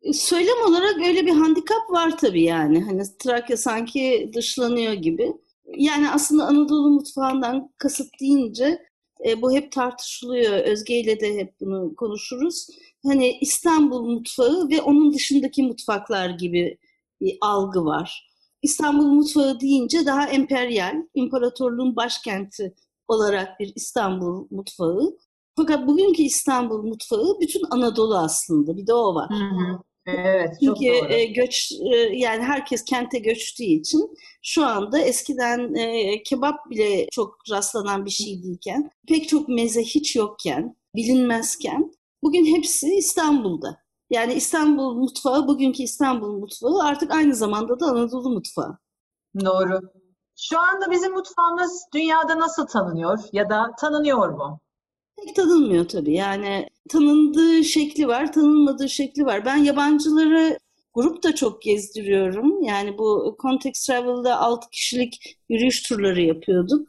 E, söylem olarak öyle bir handikap var tabii yani. Hani Trakya sanki dışlanıyor gibi. Yani aslında Anadolu mutfağından kasıt deyince e, bu hep tartışılıyor. Özge ile de hep bunu konuşuruz. Hani İstanbul mutfağı ve onun dışındaki mutfaklar gibi bir algı var. İstanbul mutfağı deyince daha emperyal, imparatorluğun başkenti olarak bir İstanbul mutfağı. Fakat bugünkü İstanbul mutfağı bütün Anadolu aslında. Bir de o var. Hı hı. Evet, çok Çünkü doğru. E, göç e, yani herkes kente göçtüğü için şu anda eskiden e, kebap bile çok rastlanan bir şey değilken, pek çok meze hiç yokken, bilinmezken bugün hepsi İstanbul'da. Yani İstanbul mutfağı, bugünkü İstanbul mutfağı artık aynı zamanda da Anadolu mutfağı. Doğru. Şu anda bizim mutfağımız dünyada nasıl tanınıyor ya da tanınıyor mu? Pek tanınmıyor tabii. Yani tanındığı şekli var, tanınmadığı şekli var. Ben yabancıları grup da çok gezdiriyorum. Yani bu Context Travel'da 6 kişilik yürüyüş turları yapıyorduk.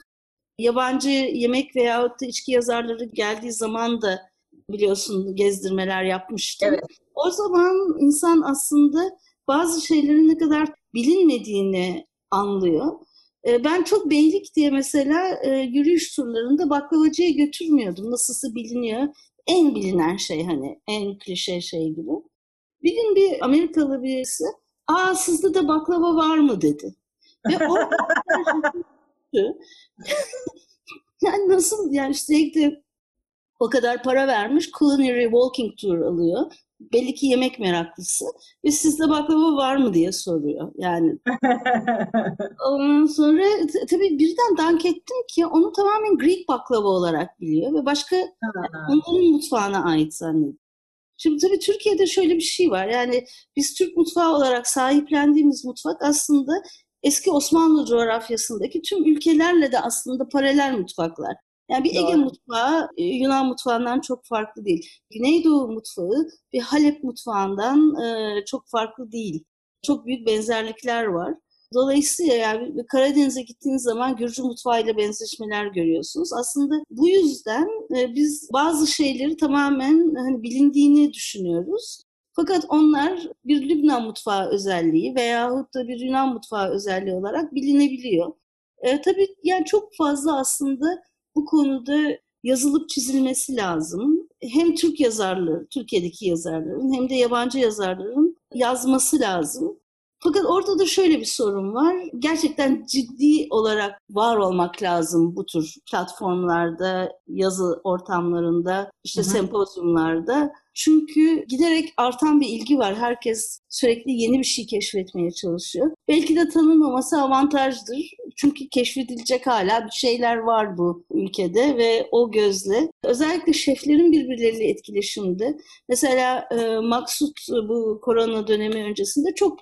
Yabancı yemek veyahut da içki yazarları geldiği zaman da biliyorsun gezdirmeler yapmıştım. Evet. O zaman insan aslında bazı şeylerin ne kadar bilinmediğini anlıyor. Ben çok beylik diye mesela yürüyüş turlarında baklavacıya götürmüyordum. Nasılsa biliniyor. En bilinen şey hani en klişe şey gibi. Bir gün bir Amerikalı birisi aa sizde de baklava var mı dedi. Ve o yani nasıl yani sürekli o kadar para vermiş culinary walking tour alıyor. Belli ki yemek meraklısı. Ve sizde baklava var mı diye soruyor. Yani ondan sonra tabii birden dank ettim ki onu tamamen Greek baklava olarak biliyor ve başka onların mutfağına ait zannediyor. Şimdi tabii Türkiye'de şöyle bir şey var. Yani biz Türk mutfağı olarak sahiplendiğimiz mutfak aslında eski Osmanlı coğrafyasındaki tüm ülkelerle de aslında paralel mutfaklar. Yani bir Ege mutfağı e, Yunan mutfağından çok farklı değil. Güneydoğu mutfağı bir Halep mutfağından e, çok farklı değil. Çok büyük benzerlikler var. Dolayısıyla yani Karadeniz'e gittiğiniz zaman Gürcü mutfağıyla benzeşmeler görüyorsunuz. Aslında bu yüzden e, biz bazı şeyleri tamamen hani bilindiğini düşünüyoruz. Fakat onlar bir Lübnan mutfağı özelliği veyahut da bir Yunan mutfağı özelliği olarak bilinebiliyor. E, tabii yani çok fazla aslında bu konuda yazılıp çizilmesi lazım. Hem Türk yazarları, Türkiye'deki yazarların hem de yabancı yazarların yazması lazım. Fakat orada da şöyle bir sorun var. Gerçekten ciddi olarak var olmak lazım bu tür platformlarda, yazı ortamlarında, işte hı hı. sempozyumlarda. Çünkü giderek artan bir ilgi var. Herkes sürekli yeni bir şey keşfetmeye çalışıyor. Belki de tanınmaması avantajdır. Çünkü keşfedilecek hala bir şeyler var bu ülkede ve o gözle. Özellikle şeflerin birbirleriyle etkileşimde. Mesela e, Maksut bu korona dönemi öncesinde çok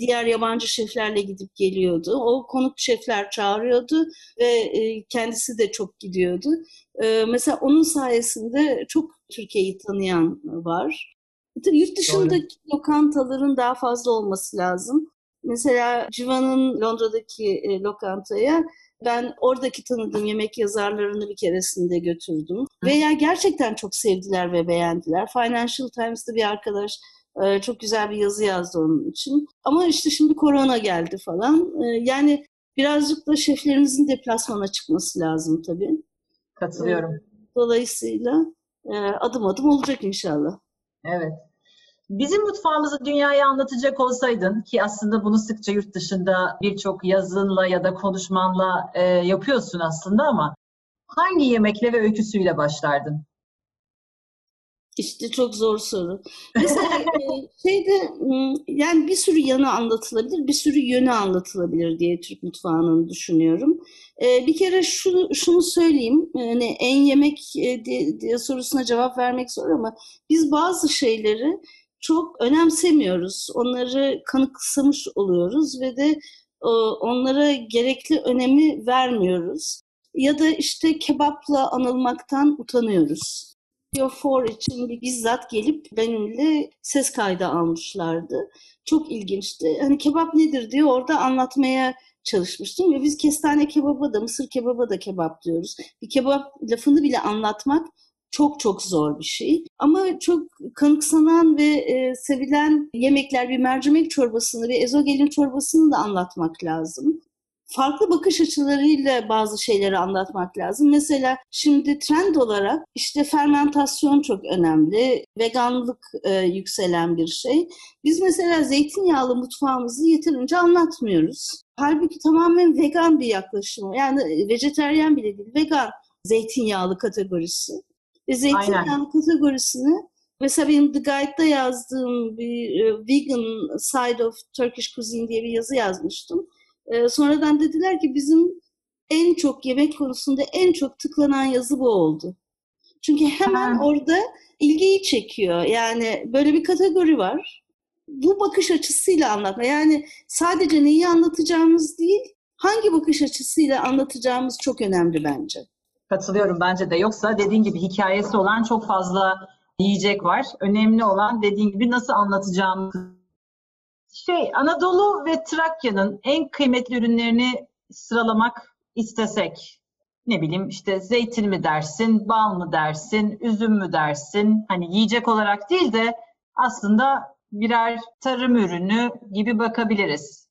diğer yabancı şeflerle gidip geliyordu. O konuk şefler çağırıyordu ve e, kendisi de çok gidiyordu. E, mesela onun sayesinde çok Türkiye'yi tanıyan var. Yurt dışındaki Doğru. lokantaların daha fazla olması lazım. Mesela Civan'ın Londra'daki e, lokantaya ben oradaki tanıdığım yemek yazarlarını bir keresinde götürdüm. Veya gerçekten çok sevdiler ve beğendiler. Financial Times'ta bir arkadaş ee, çok güzel bir yazı yazdı onun için. Ama işte şimdi korona geldi falan. Ee, yani birazcık da şeflerimizin deplasmana çıkması lazım tabii. Katılıyorum. Ee, dolayısıyla e, adım adım olacak inşallah. Evet. Bizim mutfağımızı dünyaya anlatacak olsaydın ki aslında bunu sıkça yurt dışında birçok yazınla ya da konuşmanla e, yapıyorsun aslında ama hangi yemekle ve öyküsüyle başlardın? İşte çok zor soru. Mesela e, şeyde yani bir sürü yanı anlatılabilir, bir sürü yönü anlatılabilir diye Türk mutfağının düşünüyorum. E, bir kere şunu, şunu söyleyeyim, hani en yemek diye, diye sorusuna cevap vermek zor ama biz bazı şeyleri çok önemsemiyoruz. Onları kanıksamış oluyoruz ve de onlara gerekli önemi vermiyoruz. Ya da işte kebapla anılmaktan utanıyoruz. Radio 4 için bizzat gelip benimle ses kaydı almışlardı. Çok ilginçti. Hani kebap nedir diye orada anlatmaya çalışmıştım ve biz kestane kebaba da mısır kebaba da kebap diyoruz. Bir kebap lafını bile anlatmak çok çok zor bir şey. Ama çok kanıksanan ve e, sevilen yemekler bir mercimek çorbasını ve ezogelin çorbasını da anlatmak lazım farklı bakış açılarıyla bazı şeyleri anlatmak lazım. Mesela şimdi trend olarak işte fermentasyon çok önemli, veganlık e, yükselen bir şey. Biz mesela zeytinyağlı mutfağımızı yeterince anlatmıyoruz. Halbuki tamamen vegan bir yaklaşım. Yani vejeteryan bile değil, vegan zeytinyağlı kategorisi. Ve zeytinyağlı Aynen. kategorisini Mesela benim The Guide'da yazdığım bir e, Vegan Side of Turkish Cuisine diye bir yazı yazmıştım. E, sonradan dediler ki bizim en çok yemek konusunda en çok tıklanan yazı bu oldu. Çünkü hemen ha. orada ilgiyi çekiyor. Yani böyle bir kategori var. Bu bakış açısıyla anlatma. Yani sadece neyi anlatacağımız değil, hangi bakış açısıyla anlatacağımız çok önemli bence. Katılıyorum bence de. Yoksa dediğin gibi hikayesi olan çok fazla yiyecek var. Önemli olan dediğin gibi nasıl anlatacağımız şey Anadolu ve Trakya'nın en kıymetli ürünlerini sıralamak istesek ne bileyim işte zeytin mi dersin, bal mı dersin, üzüm mü dersin? Hani yiyecek olarak değil de aslında birer tarım ürünü gibi bakabiliriz.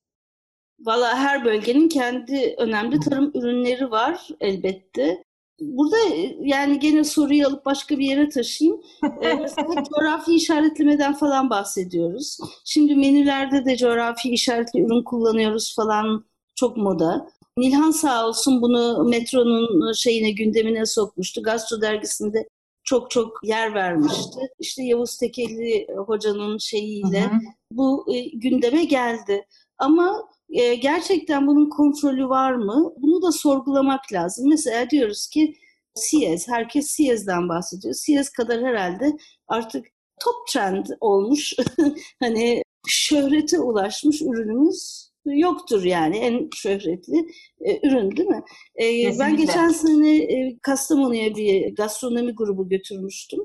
Valla her bölgenin kendi önemli tarım ürünleri var elbette. Burada e, yani gene soruyu alıp başka bir yere taşıyayım. Ee, mesela coğrafi işaretlemeden falan bahsediyoruz. Şimdi menülerde de coğrafi işaretli ürün kullanıyoruz falan çok moda. Nilhan sağ olsun bunu metronun şeyine gündemine sokmuştu. Gastro dergisinde çok çok yer vermişti. İşte Yavuz Tekeli hocanın şeyiyle hı hı. bu e, gündeme geldi. Ama e, gerçekten bunun kontrolü var mı? Bunu da sorgulamak lazım. Mesela diyoruz ki Siyez, herkes Siyez'den bahsediyor. Siyez kadar herhalde artık top trend olmuş. hani şöhrete ulaşmış ürünümüz yoktur yani en şöhretli e, ürün değil mi? E, ben geçen sene e, Kastamonu'ya bir gastronomi grubu götürmüştüm.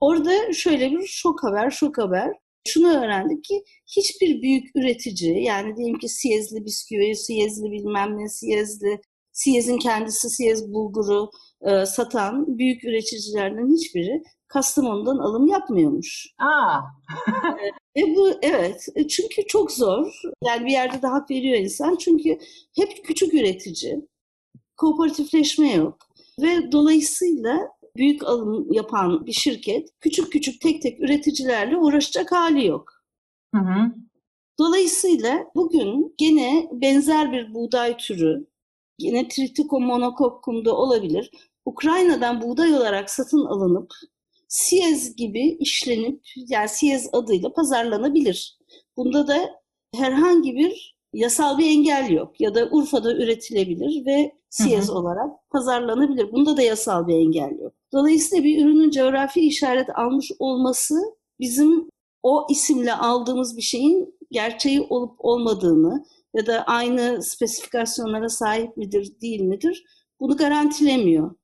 Orada şöyle bir şok haber, şok haber. Şunu öğrendik ki hiçbir büyük üretici yani diyelim ki Siyezli bisküvi, Siyezli bilmem ne, Siyezli, Siyez'in kendisi Siyez bulguru e, satan büyük üreticilerden hiçbiri Kastamonu'dan alım yapmıyormuş. Aa. e bu evet e, çünkü çok zor. Yani bir yerde de hak veriyor insan. Çünkü hep küçük üretici. Kooperatifleşme yok. Ve dolayısıyla büyük alım yapan bir şirket küçük küçük tek tek üreticilerle uğraşacak hali yok. Hı hı. Dolayısıyla bugün gene benzer bir buğday türü, yine Triticum monococcum'da olabilir. Ukrayna'dan buğday olarak satın alınıp Siyez gibi işlenip yani Siyez adıyla pazarlanabilir. Bunda da herhangi bir yasal bir engel yok ya da Urfa'da üretilebilir ve Siyez olarak pazarlanabilir. Bunda da yasal bir engel yok. Dolayısıyla bir ürünün coğrafi işaret almış olması bizim o isimle aldığımız bir şeyin gerçeği olup olmadığını ya da aynı spesifikasyonlara sahip midir değil midir bunu garantilemiyor.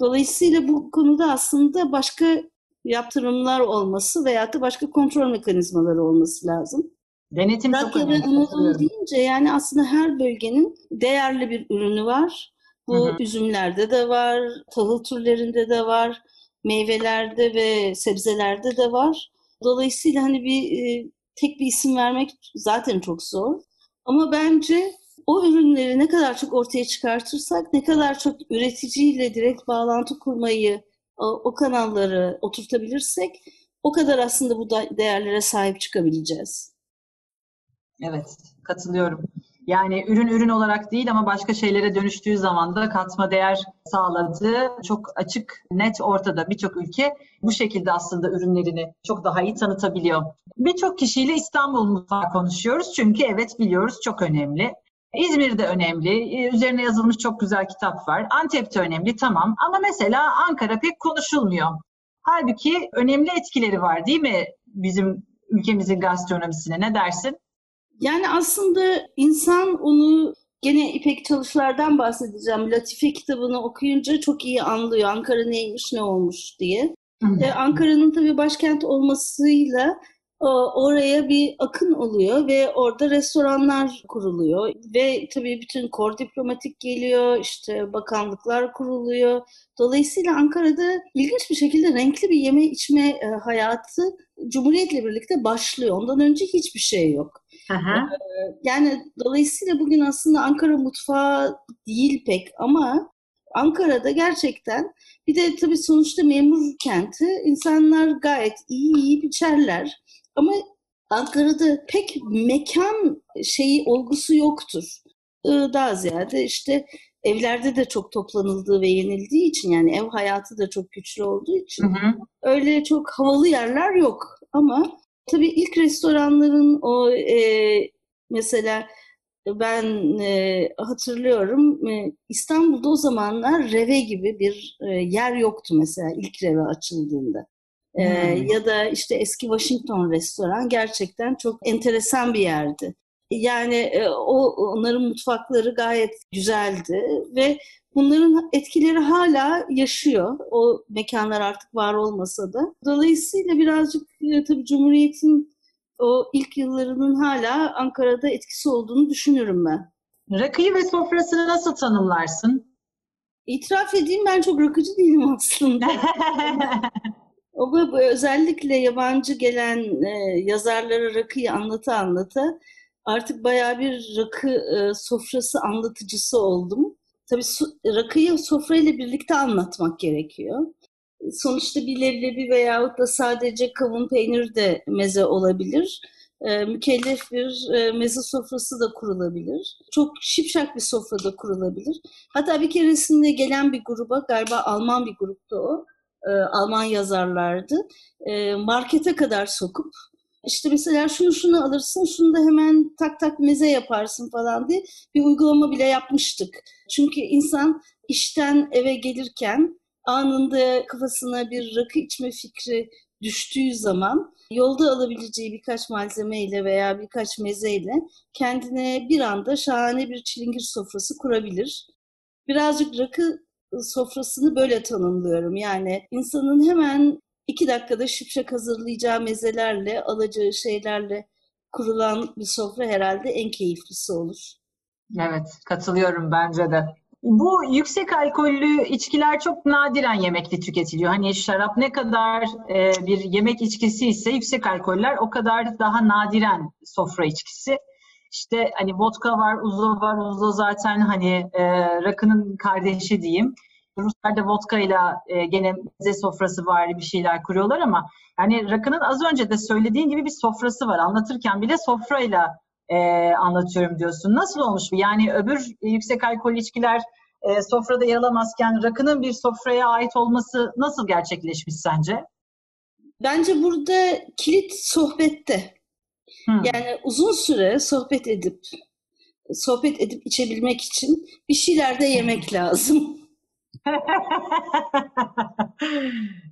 Dolayısıyla bu konuda aslında başka yaptırımlar olması veya da başka kontrol mekanizmaları olması lazım. Denetim çok önemli. Anadolu deyince yani aslında her bölgenin değerli bir ürünü var. Bu hı hı. üzümlerde de var, tahıl türlerinde de var, meyvelerde ve sebzelerde de var. Dolayısıyla hani bir e, tek bir isim vermek zaten çok zor. Ama bence o ürünleri ne kadar çok ortaya çıkartırsak, ne kadar çok üreticiyle direkt bağlantı kurmayı, o, o kanalları oturtabilirsek o kadar aslında bu değerlere sahip çıkabileceğiz. Evet, katılıyorum. Yani ürün ürün olarak değil ama başka şeylere dönüştüğü zaman da katma değer sağladığı çok açık, net ortada birçok ülke bu şekilde aslında ürünlerini çok daha iyi tanıtabiliyor. Birçok kişiyle İstanbul mutfağı konuşuyoruz çünkü evet biliyoruz çok önemli. İzmir'de önemli, üzerine yazılmış çok güzel kitap var. Antep'te önemli tamam ama mesela Ankara pek konuşulmuyor. Halbuki önemli etkileri var değil mi bizim ülkemizin gastronomisine ne dersin? Yani aslında insan onu gene İpek Çalışlar'dan bahsedeceğim. Latife kitabını okuyunca çok iyi anlıyor Ankara neymiş ne olmuş diye. Ee, Ankara'nın tabii başkent olmasıyla oraya bir akın oluyor ve orada restoranlar kuruluyor ve tabii bütün kor diplomatik geliyor işte bakanlıklar kuruluyor. Dolayısıyla Ankara'da ilginç bir şekilde renkli bir yeme içme e, hayatı Cumhuriyet'le birlikte başlıyor. Ondan önce hiçbir şey yok. Aha. Yani dolayısıyla bugün aslında Ankara mutfağı değil pek ama Ankara'da gerçekten bir de tabii sonuçta memur kenti insanlar gayet iyi iyi biçerler. Ama Ankara'da pek mekan şeyi olgusu yoktur. Daha ziyade işte evlerde de çok toplanıldığı ve yenildiği için yani ev hayatı da çok güçlü olduğu için hı hı. öyle çok havalı yerler yok. Ama tabii ilk restoranların o e, mesela ben e, hatırlıyorum e, İstanbul'da o zamanlar Reve gibi bir e, yer yoktu mesela ilk Reve açıldığında. Ee, ya da işte eski Washington restoran gerçekten çok enteresan bir yerdi. Yani e, o onların mutfakları gayet güzeldi ve bunların etkileri hala yaşıyor. O mekanlar artık var olmasa da. Dolayısıyla birazcık e, tabii Cumhuriyet'in o ilk yıllarının hala Ankara'da etkisi olduğunu düşünüyorum ben. Rakıyı ve sofrasını nasıl tanımlarsın? İtiraf edeyim ben çok rakıcı değilim aslında. Ama özellikle yabancı gelen e, yazarlara rakıyı anlata anlata artık bayağı bir rakı e, sofrası anlatıcısı oldum. Tabii su, rakıyı sofrayla birlikte anlatmak gerekiyor. Sonuçta bir leblebi veyahut da sadece kavun peynir de meze olabilir. E, mükellef bir e, meze sofrası da kurulabilir. Çok şipşak bir sofra da kurulabilir. Hatta bir keresinde gelen bir gruba, galiba Alman bir gruptu o, e, Alman yazarlardı. E, markete kadar sokup işte mesela şunu şunu alırsın, şunu da hemen tak tak meze yaparsın falan diye bir uygulama bile yapmıştık. Çünkü insan işten eve gelirken anında kafasına bir rakı içme fikri düştüğü zaman yolda alabileceği birkaç malzemeyle veya birkaç mezeyle kendine bir anda şahane bir çilingir sofrası kurabilir. Birazcık rakı sofrasını böyle tanımlıyorum. Yani insanın hemen iki dakikada şıpşak hazırlayacağı mezelerle, alacağı şeylerle kurulan bir sofra herhalde en keyiflisi olur. Evet, katılıyorum bence de. Bu yüksek alkollü içkiler çok nadiren yemekte tüketiliyor. Hani şarap ne kadar e, bir yemek içkisi ise yüksek alkoller o kadar daha nadiren sofra içkisi. İşte hani vodka var, uzlo var. Uzlo zaten hani e, rakının kardeşi diyeyim. Ruslar da vodka ile e, gene meze sofrası var bir şeyler kuruyorlar ama yani rakının az önce de söylediğin gibi bir sofrası var. Anlatırken bile sofrayla e, anlatıyorum diyorsun. Nasıl olmuş bu? Yani öbür yüksek alkol içkiler e, sofrada yer alamazken rakının bir sofraya ait olması nasıl gerçekleşmiş sence? Bence burada kilit sohbette. Hmm. Yani uzun süre sohbet edip sohbet edip içebilmek için bir şeyler de yemek lazım.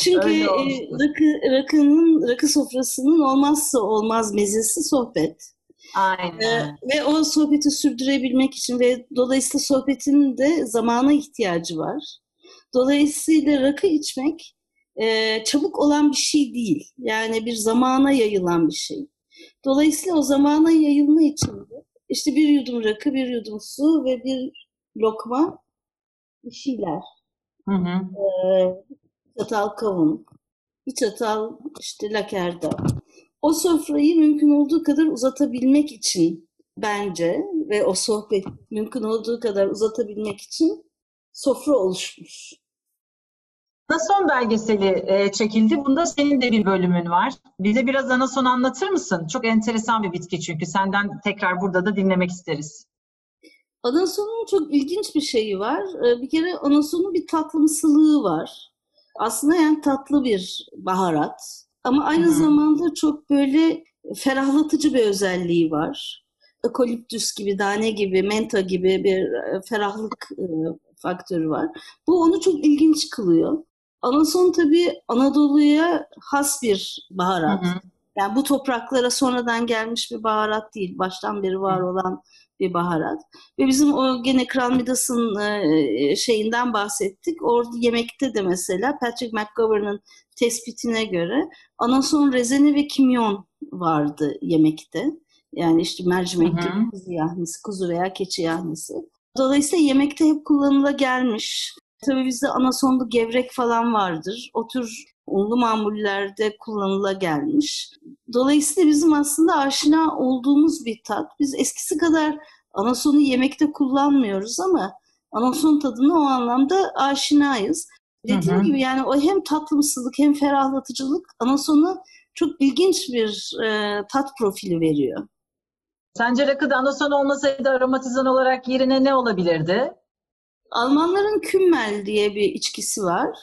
Çünkü e, rakı, rakının, rakı sofrasının olmazsa olmaz mezesi sohbet. Aynen. Ee, ve o sohbeti sürdürebilmek için ve dolayısıyla sohbetin de zamana ihtiyacı var. Dolayısıyla rakı içmek e, çabuk olan bir şey değil. Yani bir zamana yayılan bir şey. Dolayısıyla o zamana yayılma için de işte bir yudum rakı, bir yudum su ve bir lokma bir şeyler. Hı hı. Ee, çatal kavun, bir çatal işte lakerda. O sofrayı mümkün olduğu kadar uzatabilmek için bence ve o sohbet mümkün olduğu kadar uzatabilmek için sofra oluşmuş. Anason belgeseli e, çekildi. Bunda senin de bir bölümün var. Bize biraz anason anlatır mısın? Çok enteresan bir bitki çünkü. Senden tekrar burada da dinlemek isteriz. Anasonun çok ilginç bir şeyi var. E, bir kere anasonun bir tatlımsılığı var. Aslında yani tatlı bir baharat. Ama aynı Hı-hı. zamanda çok böyle ferahlatıcı bir özelliği var. Ekoliptüs gibi, tane gibi, menta gibi bir e, ferahlık e, faktörü var. Bu onu çok ilginç kılıyor. Anason tabii Anadolu'ya has bir baharat. Hı hı. Yani bu topraklara sonradan gelmiş bir baharat değil. Baştan beri var olan bir baharat. Ve bizim o gene Kral Midas'ın e, şeyinden bahsettik. Orada yemekte de mesela Patrick McGovern'ın tespitine göre anason rezeni ve kimyon vardı yemekte. Yani işte mercimekli kuzu yahnisi, kuzu veya keçi yahnisi. Dolayısıyla yemekte hep kullanıla gelmiş. Tabii bizde anasonlu gevrek falan vardır. O tür unlu mamullerde kullanıla gelmiş. Dolayısıyla bizim aslında aşina olduğumuz bir tat. Biz eskisi kadar anasonu yemekte kullanmıyoruz ama anason tadına o anlamda aşinayız. Dediğim hı hı. gibi yani o hem tatlımsızlık hem ferahlatıcılık anasonu çok ilginç bir e, tat profili veriyor. Sence rakıda anason olmasaydı aromatizan olarak yerine ne olabilirdi? Almanların kümmel diye bir içkisi var.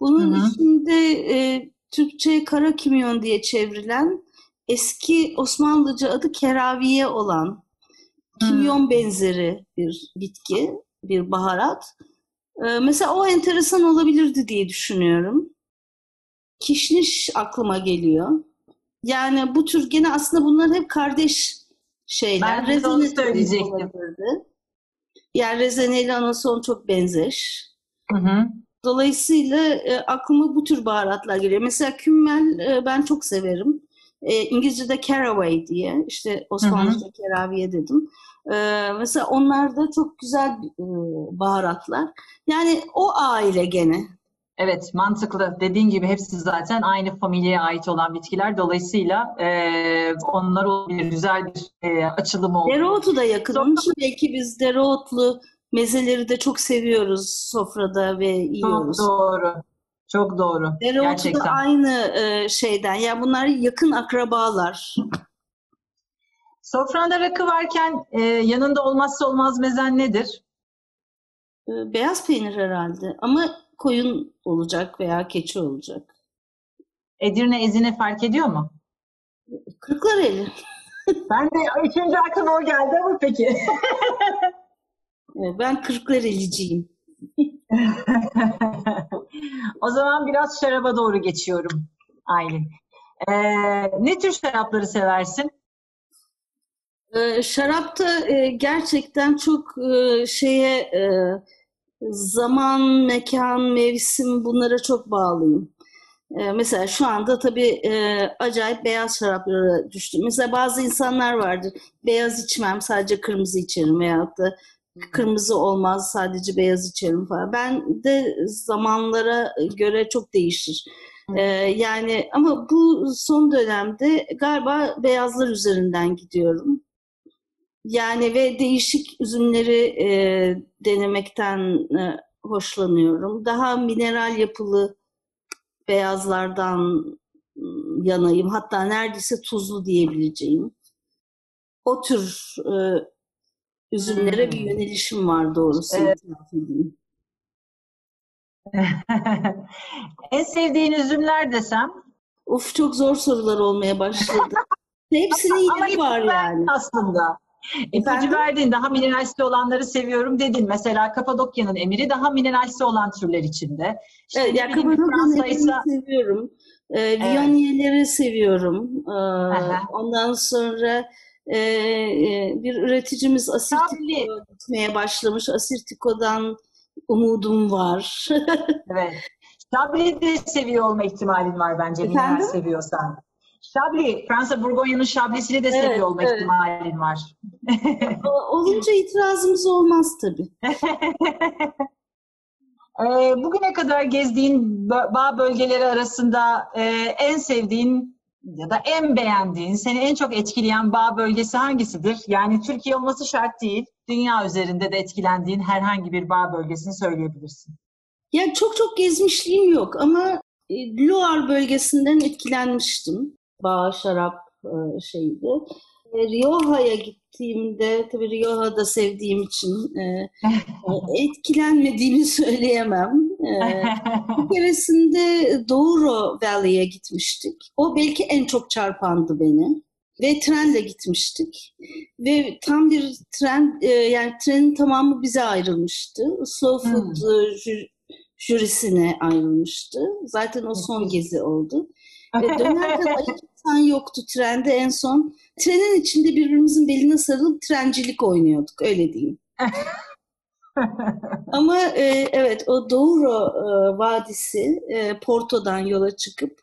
Bunun Hı-hı. içinde e, Türkçe kara kimyon diye çevrilen eski Osmanlıca adı keraviye olan kimyon Hı. benzeri bir bitki, bir baharat. E, mesela o enteresan olabilirdi diye düşünüyorum. Kişniş aklıma geliyor. Yani bu tür gene aslında bunlar hep kardeş şeyler. Ben de onu söyleyecektim. Yani rezene ile anason çok benzer. Hı hı. Dolayısıyla e, aklıma bu tür baharatlar geliyor. Mesela kümmel e, ben çok severim. E, İngilizce'de caraway diye, işte Osmanlıca'da keraviye dedim. E, mesela onlar da çok güzel e, baharatlar. Yani o aile gene. Evet mantıklı. Dediğin gibi hepsi zaten aynı familyaya ait olan bitkiler. Dolayısıyla e, onlar olabilir. Güzel bir e, açılım oldu. Dereotu da yakın. Onun için belki biz dereotlu mezeleri de çok seviyoruz sofrada ve yiyoruz. Çok doğru. Çok doğru. Dereotu Gerçekten. da aynı e, şeyden. Ya yani bunlar yakın akrabalar. Sofranda rakı varken e, yanında olmazsa olmaz mezen nedir? E, beyaz peynir herhalde. Ama koyun olacak veya keçi olacak. Edirne ezine fark ediyor mu? Kırklareli. ben de üçüncü aklıma o geldi ama peki. ben Kırklareliciyim. o zaman biraz şaraba doğru geçiyorum. Aylin. Ee, ne tür şarapları seversin? Ee, şarapta e, gerçekten çok e, şeye e, zaman, mekan, mevsim bunlara çok bağlıyım. E, mesela şu anda tabii e, acayip beyaz şaraplara düştüm. Mesela bazı insanlar vardır. Beyaz içmem, sadece kırmızı içerim veyahut da kırmızı olmaz, sadece beyaz içerim falan. Ben de zamanlara göre çok değişir. Ee, yani ama bu son dönemde galiba beyazlar üzerinden gidiyorum. Yani ve değişik üzümleri e, denemekten e, hoşlanıyorum. Daha mineral yapılı beyazlardan yanayım. Hatta neredeyse tuzlu diyebileceğim. O tür e, üzümlere hmm. bir yönelişim var doğrusu. Evet. en sevdiğin üzümler desem? Of çok zor sorular olmaya başladı. Hepsinin yeri var yani. Aslında. İpucu verdiğin daha mineralsi olanları seviyorum dedin. Mesela Kapadokya'nın emiri daha mineralsi olan türler içinde. İşte evet, ya Kapadokya'nın emirini seviyorum. Ee, Viyonyeleri evet. seviyorum. Ee, ondan sonra e, e, bir üreticimiz Asirtiko gitmeye başlamış. Asirtiko'dan umudum var. evet. Şabli de seviyor olma ihtimalin var bence. Efendim? Seviyorsan. Şabli, Fransa Burgonya'nın şablisini de evet, seviyor olma evet. ihtimalin var. Olunca itirazımız olmaz tabii. Ee, bugüne kadar gezdiğin bağ bölgeleri arasında e, en sevdiğin ya da en beğendiğin, seni en çok etkileyen bağ bölgesi hangisidir? Yani Türkiye olması şart değil, dünya üzerinde de etkilendiğin herhangi bir bağ bölgesini söyleyebilirsin. Ya çok çok gezmişliğim yok ama e, Loire bölgesinden etkilenmiştim bağ şarap e, şeydi. E, Rioha'ya gittiğimde, tabii Rioha'da sevdiğim için etkilenmediğimi söyleyemem. E, bir keresinde Douro Valley'e gitmiştik. O belki en çok çarpandı beni. Ve trenle gitmiştik. Ve tam bir tren, e, yani trenin tamamı bize ayrılmıştı. Slow Food hmm. jürisine ayrılmıştı. Zaten o son gezi oldu. Ve dönerken insan yoktu trende en son. Trenin içinde birbirimizin beline sarılıp trencilik oynuyorduk öyle diyeyim. Ama e, evet o Douro e, Vadisi e, Porto'dan yola çıkıp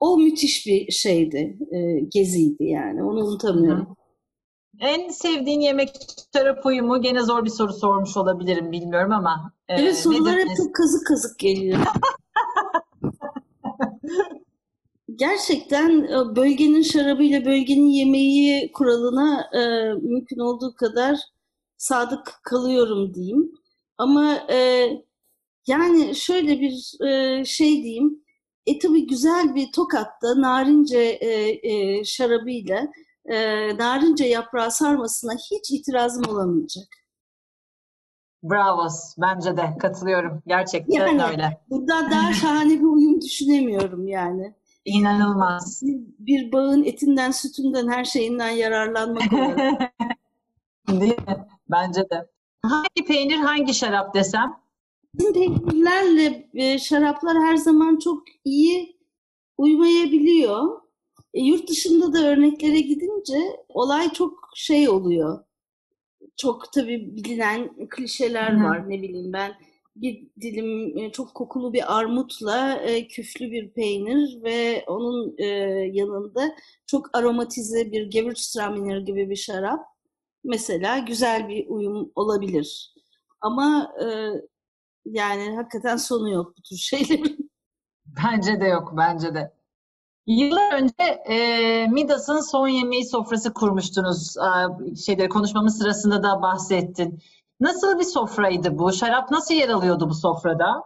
o müthiş bir şeydi, e, geziydi yani onu unutamıyorum. En sevdiğin yemek şarap uyumu gene zor bir soru sormuş olabilirim bilmiyorum ama. E, evet sorular hep çok kazık kazık geliyor. gerçekten e, bölgenin şarabıyla bölgenin yemeği kuralına e, mümkün olduğu kadar sadık kalıyorum diyeyim. Ama e, yani şöyle bir e, şey diyeyim. E tabi güzel bir tokatta narince e, e, şarabıyla e, narince yaprağı sarmasına hiç itirazım olamayacak. Bravo. Bence de katılıyorum. Gerçekten yani, öyle. Burada daha şahane bir uyum düşünemiyorum yani. İnanılmaz. Bir, bir bağın etinden, sütünden, her şeyinden yararlanmak olarak. Değil mi? Bence de. Hangi peynir, hangi şarap desem? Bizim peynirlerle e, şaraplar her zaman çok iyi uymayabiliyor. E, yurt dışında da örneklere gidince olay çok şey oluyor. Çok tabii bilinen klişeler Hı-hı. var ne bileyim ben bir dilim e, çok kokulu bir armutla e, küflü bir peynir ve onun e, yanında çok aromatize bir Gewürztraminer gibi bir şarap mesela güzel bir uyum olabilir. Ama yani hakikaten sonu yok bu tür şeylerin. Bence de yok, bence de. Yıllar önce e, Midas'ın son yemeği sofrası kurmuştunuz. E, şeyleri konuşmamız sırasında da bahsettin. Nasıl bir sofraydı bu? Şarap nasıl yer alıyordu bu sofrada?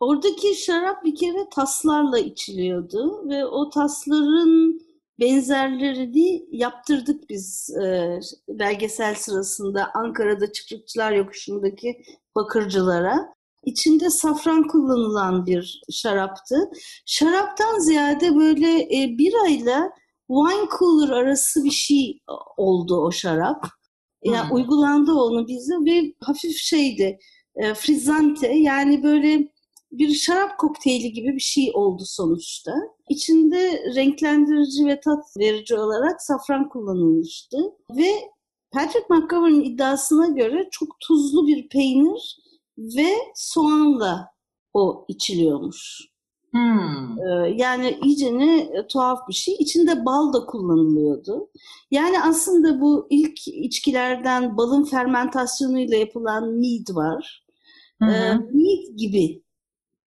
Oradaki şarap bir kere taslarla içiliyordu ve o tasların benzerlerini yaptırdık biz e, belgesel sırasında Ankara'da Çıkrıkçılar Yokuşu'ndaki bakırcılara. İçinde safran kullanılan bir şaraptı. Şaraptan ziyade böyle e, birayla wine cooler arası bir şey oldu o şarap. Yani hmm. uygulandı onu bize ve hafif şeydi e, frizzante yani böyle bir şarap kokteyli gibi bir şey oldu sonuçta. İçinde renklendirici ve tat verici olarak safran kullanılmıştı. Ve Patrick McGovern'ın iddiasına göre çok tuzlu bir peynir ve soğanla o içiliyormuş. Hmm. Ee, yani iyice ne e, tuhaf bir şey. İçinde bal da kullanılıyordu. Yani aslında bu ilk içkilerden balın fermentasyonuyla yapılan mead var. Hı Ee, mead gibi.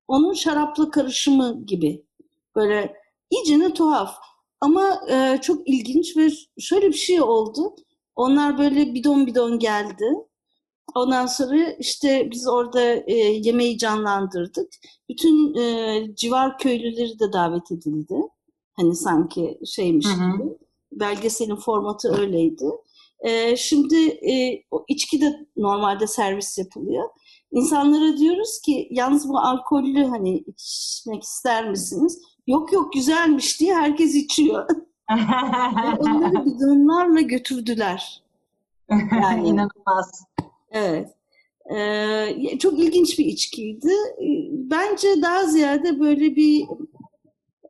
Onun şarapla karışımı gibi. Böyle iyice ne tuhaf. Ama e, çok ilginç ve şöyle bir şey oldu. Onlar böyle bidon bidon geldi. Ondan sonra işte biz orada e, yemeği canlandırdık. Bütün e, civar köylüleri de davet edildi. Hani sanki şeymiş hı hı. gibi. Belgeselin formatı öyleydi. E, şimdi e, içki de normalde servis yapılıyor. İnsanlara diyoruz ki yalnız bu alkollü hani içmek ister misiniz? Yok yok güzelmiş diye herkes içiyor. onları bidonlarla götürdüler. Yani inanılmaz. Evet. Ee, çok ilginç bir içkiydi. Bence daha ziyade böyle bir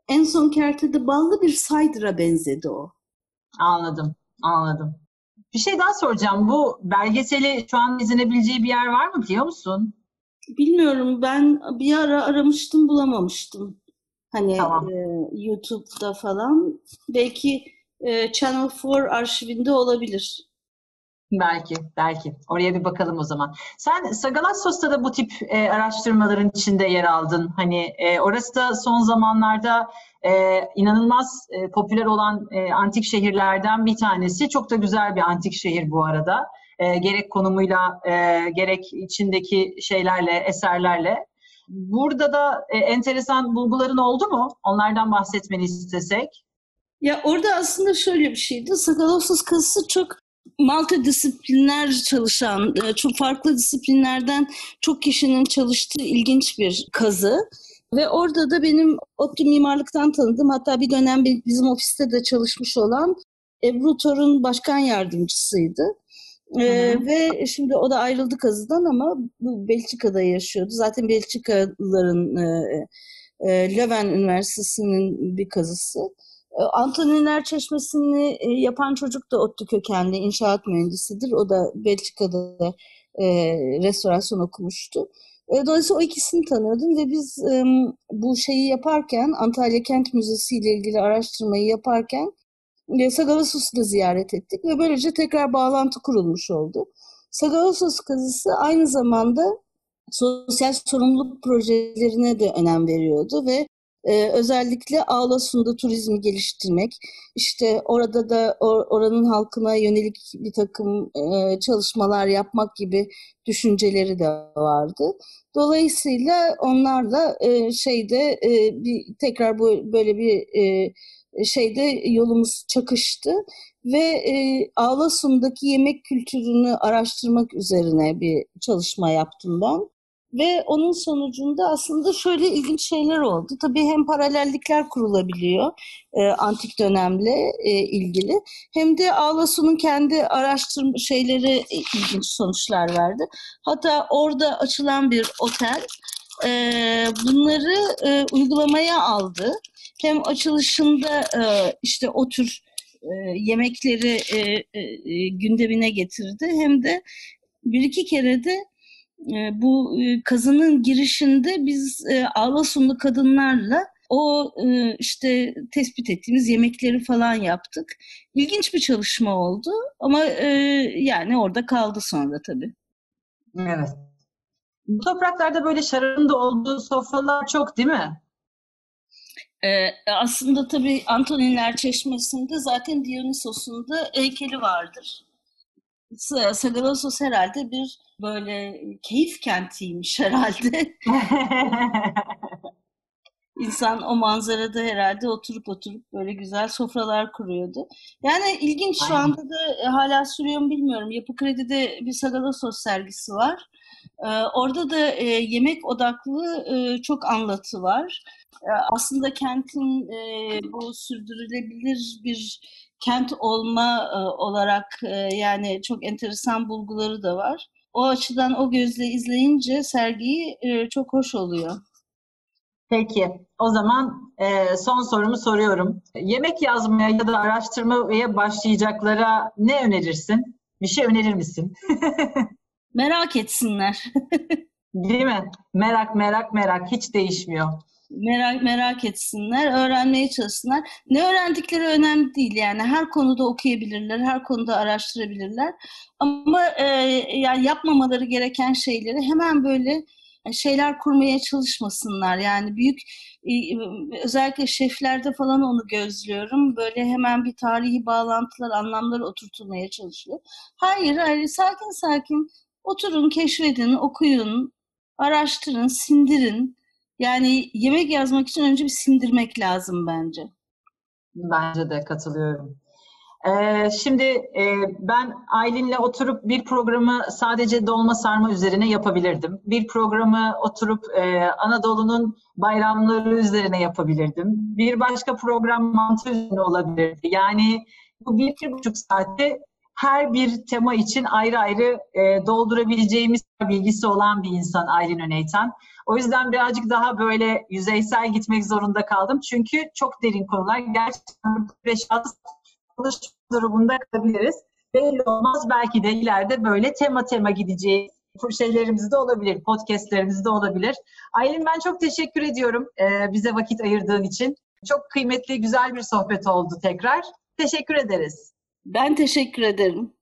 en son kertede ballı bir saydıra benzedi o. Anladım, anladım. Bir şey daha soracağım. Bu belgeseli şu an izlenebileceği bir yer var mı biliyor musun? Bilmiyorum. Ben bir ara aramıştım bulamamıştım. Hani tamam. e, YouTube'da falan. Belki e, Channel 4 arşivinde olabilir. Belki, belki. Oraya bir bakalım o zaman. Sen Sagalassos'ta da bu tip e, araştırmaların içinde yer aldın. Hani e, orası da son zamanlarda e, inanılmaz e, popüler olan e, antik şehirlerden bir tanesi. Çok da güzel bir antik şehir bu arada. E, gerek konumuyla, e, gerek içindeki şeylerle, eserlerle. Burada da e, enteresan bulguların oldu mu? Onlardan bahsetmeni istesek. Ya orada aslında şöyle bir şeydi. Sakalassos kazısı çok multidisipliner çalışan, e, çok farklı disiplinlerden çok kişinin çalıştığı ilginç bir kazı. Ve orada da benim ODTÜ mimarlıktan tanıdığım hatta bir dönem bizim ofiste de çalışmış olan Ebru Torun başkan yardımcısıydı. Ee, ve şimdi o da ayrıldı kazıdan ama bu Belçika'da yaşıyordu. Zaten Belçikalıların e, e, Leuven Üniversitesi'nin bir kazısı. E, Antoniner Çeşmesi'ni e, yapan çocuk da ODTÜ kökenli inşaat mühendisidir. O da Belçika'da e, restorasyon okumuştu. E, dolayısıyla o ikisini tanıyordum ve biz bu şeyi yaparken Antalya Kent Müzesi ile ilgili araştırmayı yaparken e, Sagalasos'u da ziyaret ettik ve böylece tekrar bağlantı kurulmuş oldu. Sagalasos kazısı aynı zamanda sosyal sorumluluk projelerine de önem veriyordu ve ee, özellikle Ağlasun'da turizmi geliştirmek, işte orada da or, oranın halkına yönelik bir takım e, çalışmalar yapmak gibi düşünceleri de vardı. Dolayısıyla onlarla e, şeyde e, bir tekrar bu böyle bir e, şeyde yolumuz çakıştı ve e, Ağlasun'daki yemek kültürünü araştırmak üzerine bir çalışma yaptım ben. Ve onun sonucunda aslında şöyle ilginç şeyler oldu. Tabii hem paralellikler kurulabiliyor e, antik dönemle e, ilgili hem de Ağlasu'nun kendi araştırma şeyleri e, ilginç sonuçlar verdi. Hatta orada açılan bir otel e, bunları e, uygulamaya aldı. Hem açılışında e, işte o tür e, yemekleri e, e, gündemine getirdi hem de bir iki kere de bu e, kazının girişinde biz e, Ağlasunlu kadınlarla o e, işte tespit ettiğimiz yemekleri falan yaptık. İlginç bir çalışma oldu ama yani orada kaldı sonra tabii. Evet. Bu topraklarda böyle şarabın da olduğu sofralar çok değil mi? Ee, aslında tabii Antoninler Çeşmesi'nde zaten Dionysos'un da heykeli vardır. Sagalassos herhalde bir böyle keyif kentiymiş herhalde. İnsan o manzarada herhalde oturup oturup böyle güzel sofralar kuruyordu. Yani ilginç şu anda da e, hala sürüyor mu bilmiyorum. Yapı Kredi'de bir Sagalassos sergisi var. Ee, orada da e, yemek odaklı e, çok anlatı var. Ee, aslında kentin bu sürdürülebilir bir kent olma olarak yani çok enteresan bulguları da var o açıdan o gözle izleyince sergiyi e, çok hoş oluyor. Peki, o zaman e, son sorumu soruyorum. Yemek yazmaya ya da araştırmaya başlayacaklara ne önerirsin? Bir şey önerir misin? Merak etsinler. Değil mi? Merak, merak, merak. Hiç değişmiyor. Merak merak etsinler, öğrenmeye çalışsınlar. Ne öğrendikleri önemli değil yani. Her konuda okuyabilirler, her konuda araştırabilirler. Ama e, yani yapmamaları gereken şeyleri hemen böyle şeyler kurmaya çalışmasınlar. Yani büyük e, özellikle şeflerde falan onu gözlüyorum. Böyle hemen bir tarihi bağlantılar, anlamlar oturtulmaya çalışıyor. Hayır, hayır sakin sakin oturun, keşfedin, okuyun, araştırın, sindirin. Yani yemek yazmak için önce bir sindirmek lazım bence. Bence de katılıyorum. Ee, şimdi e, ben Aylin'le oturup bir programı sadece dolma sarma üzerine yapabilirdim. Bir programı oturup e, Anadolu'nun bayramları üzerine yapabilirdim. Bir başka program mantı üzerine olabilirdi. Yani bu bir, bir buçuk saati her bir tema için ayrı ayrı e, doldurabileceğimiz bilgisi olan bir insan Aylin Öneytan. O yüzden birazcık daha böyle yüzeysel gitmek zorunda kaldım. Çünkü çok derin konular. Gerçekten 5-6 çalışma durumunda kalabiliriz. Belli olmaz belki de ileride böyle tema tema gideceği şeylerimiz de olabilir, podcastlerimiz de olabilir. Aylin ben çok teşekkür ediyorum e, bize vakit ayırdığın için. Çok kıymetli, güzel bir sohbet oldu tekrar. Teşekkür ederiz. Ben teşekkür ederim.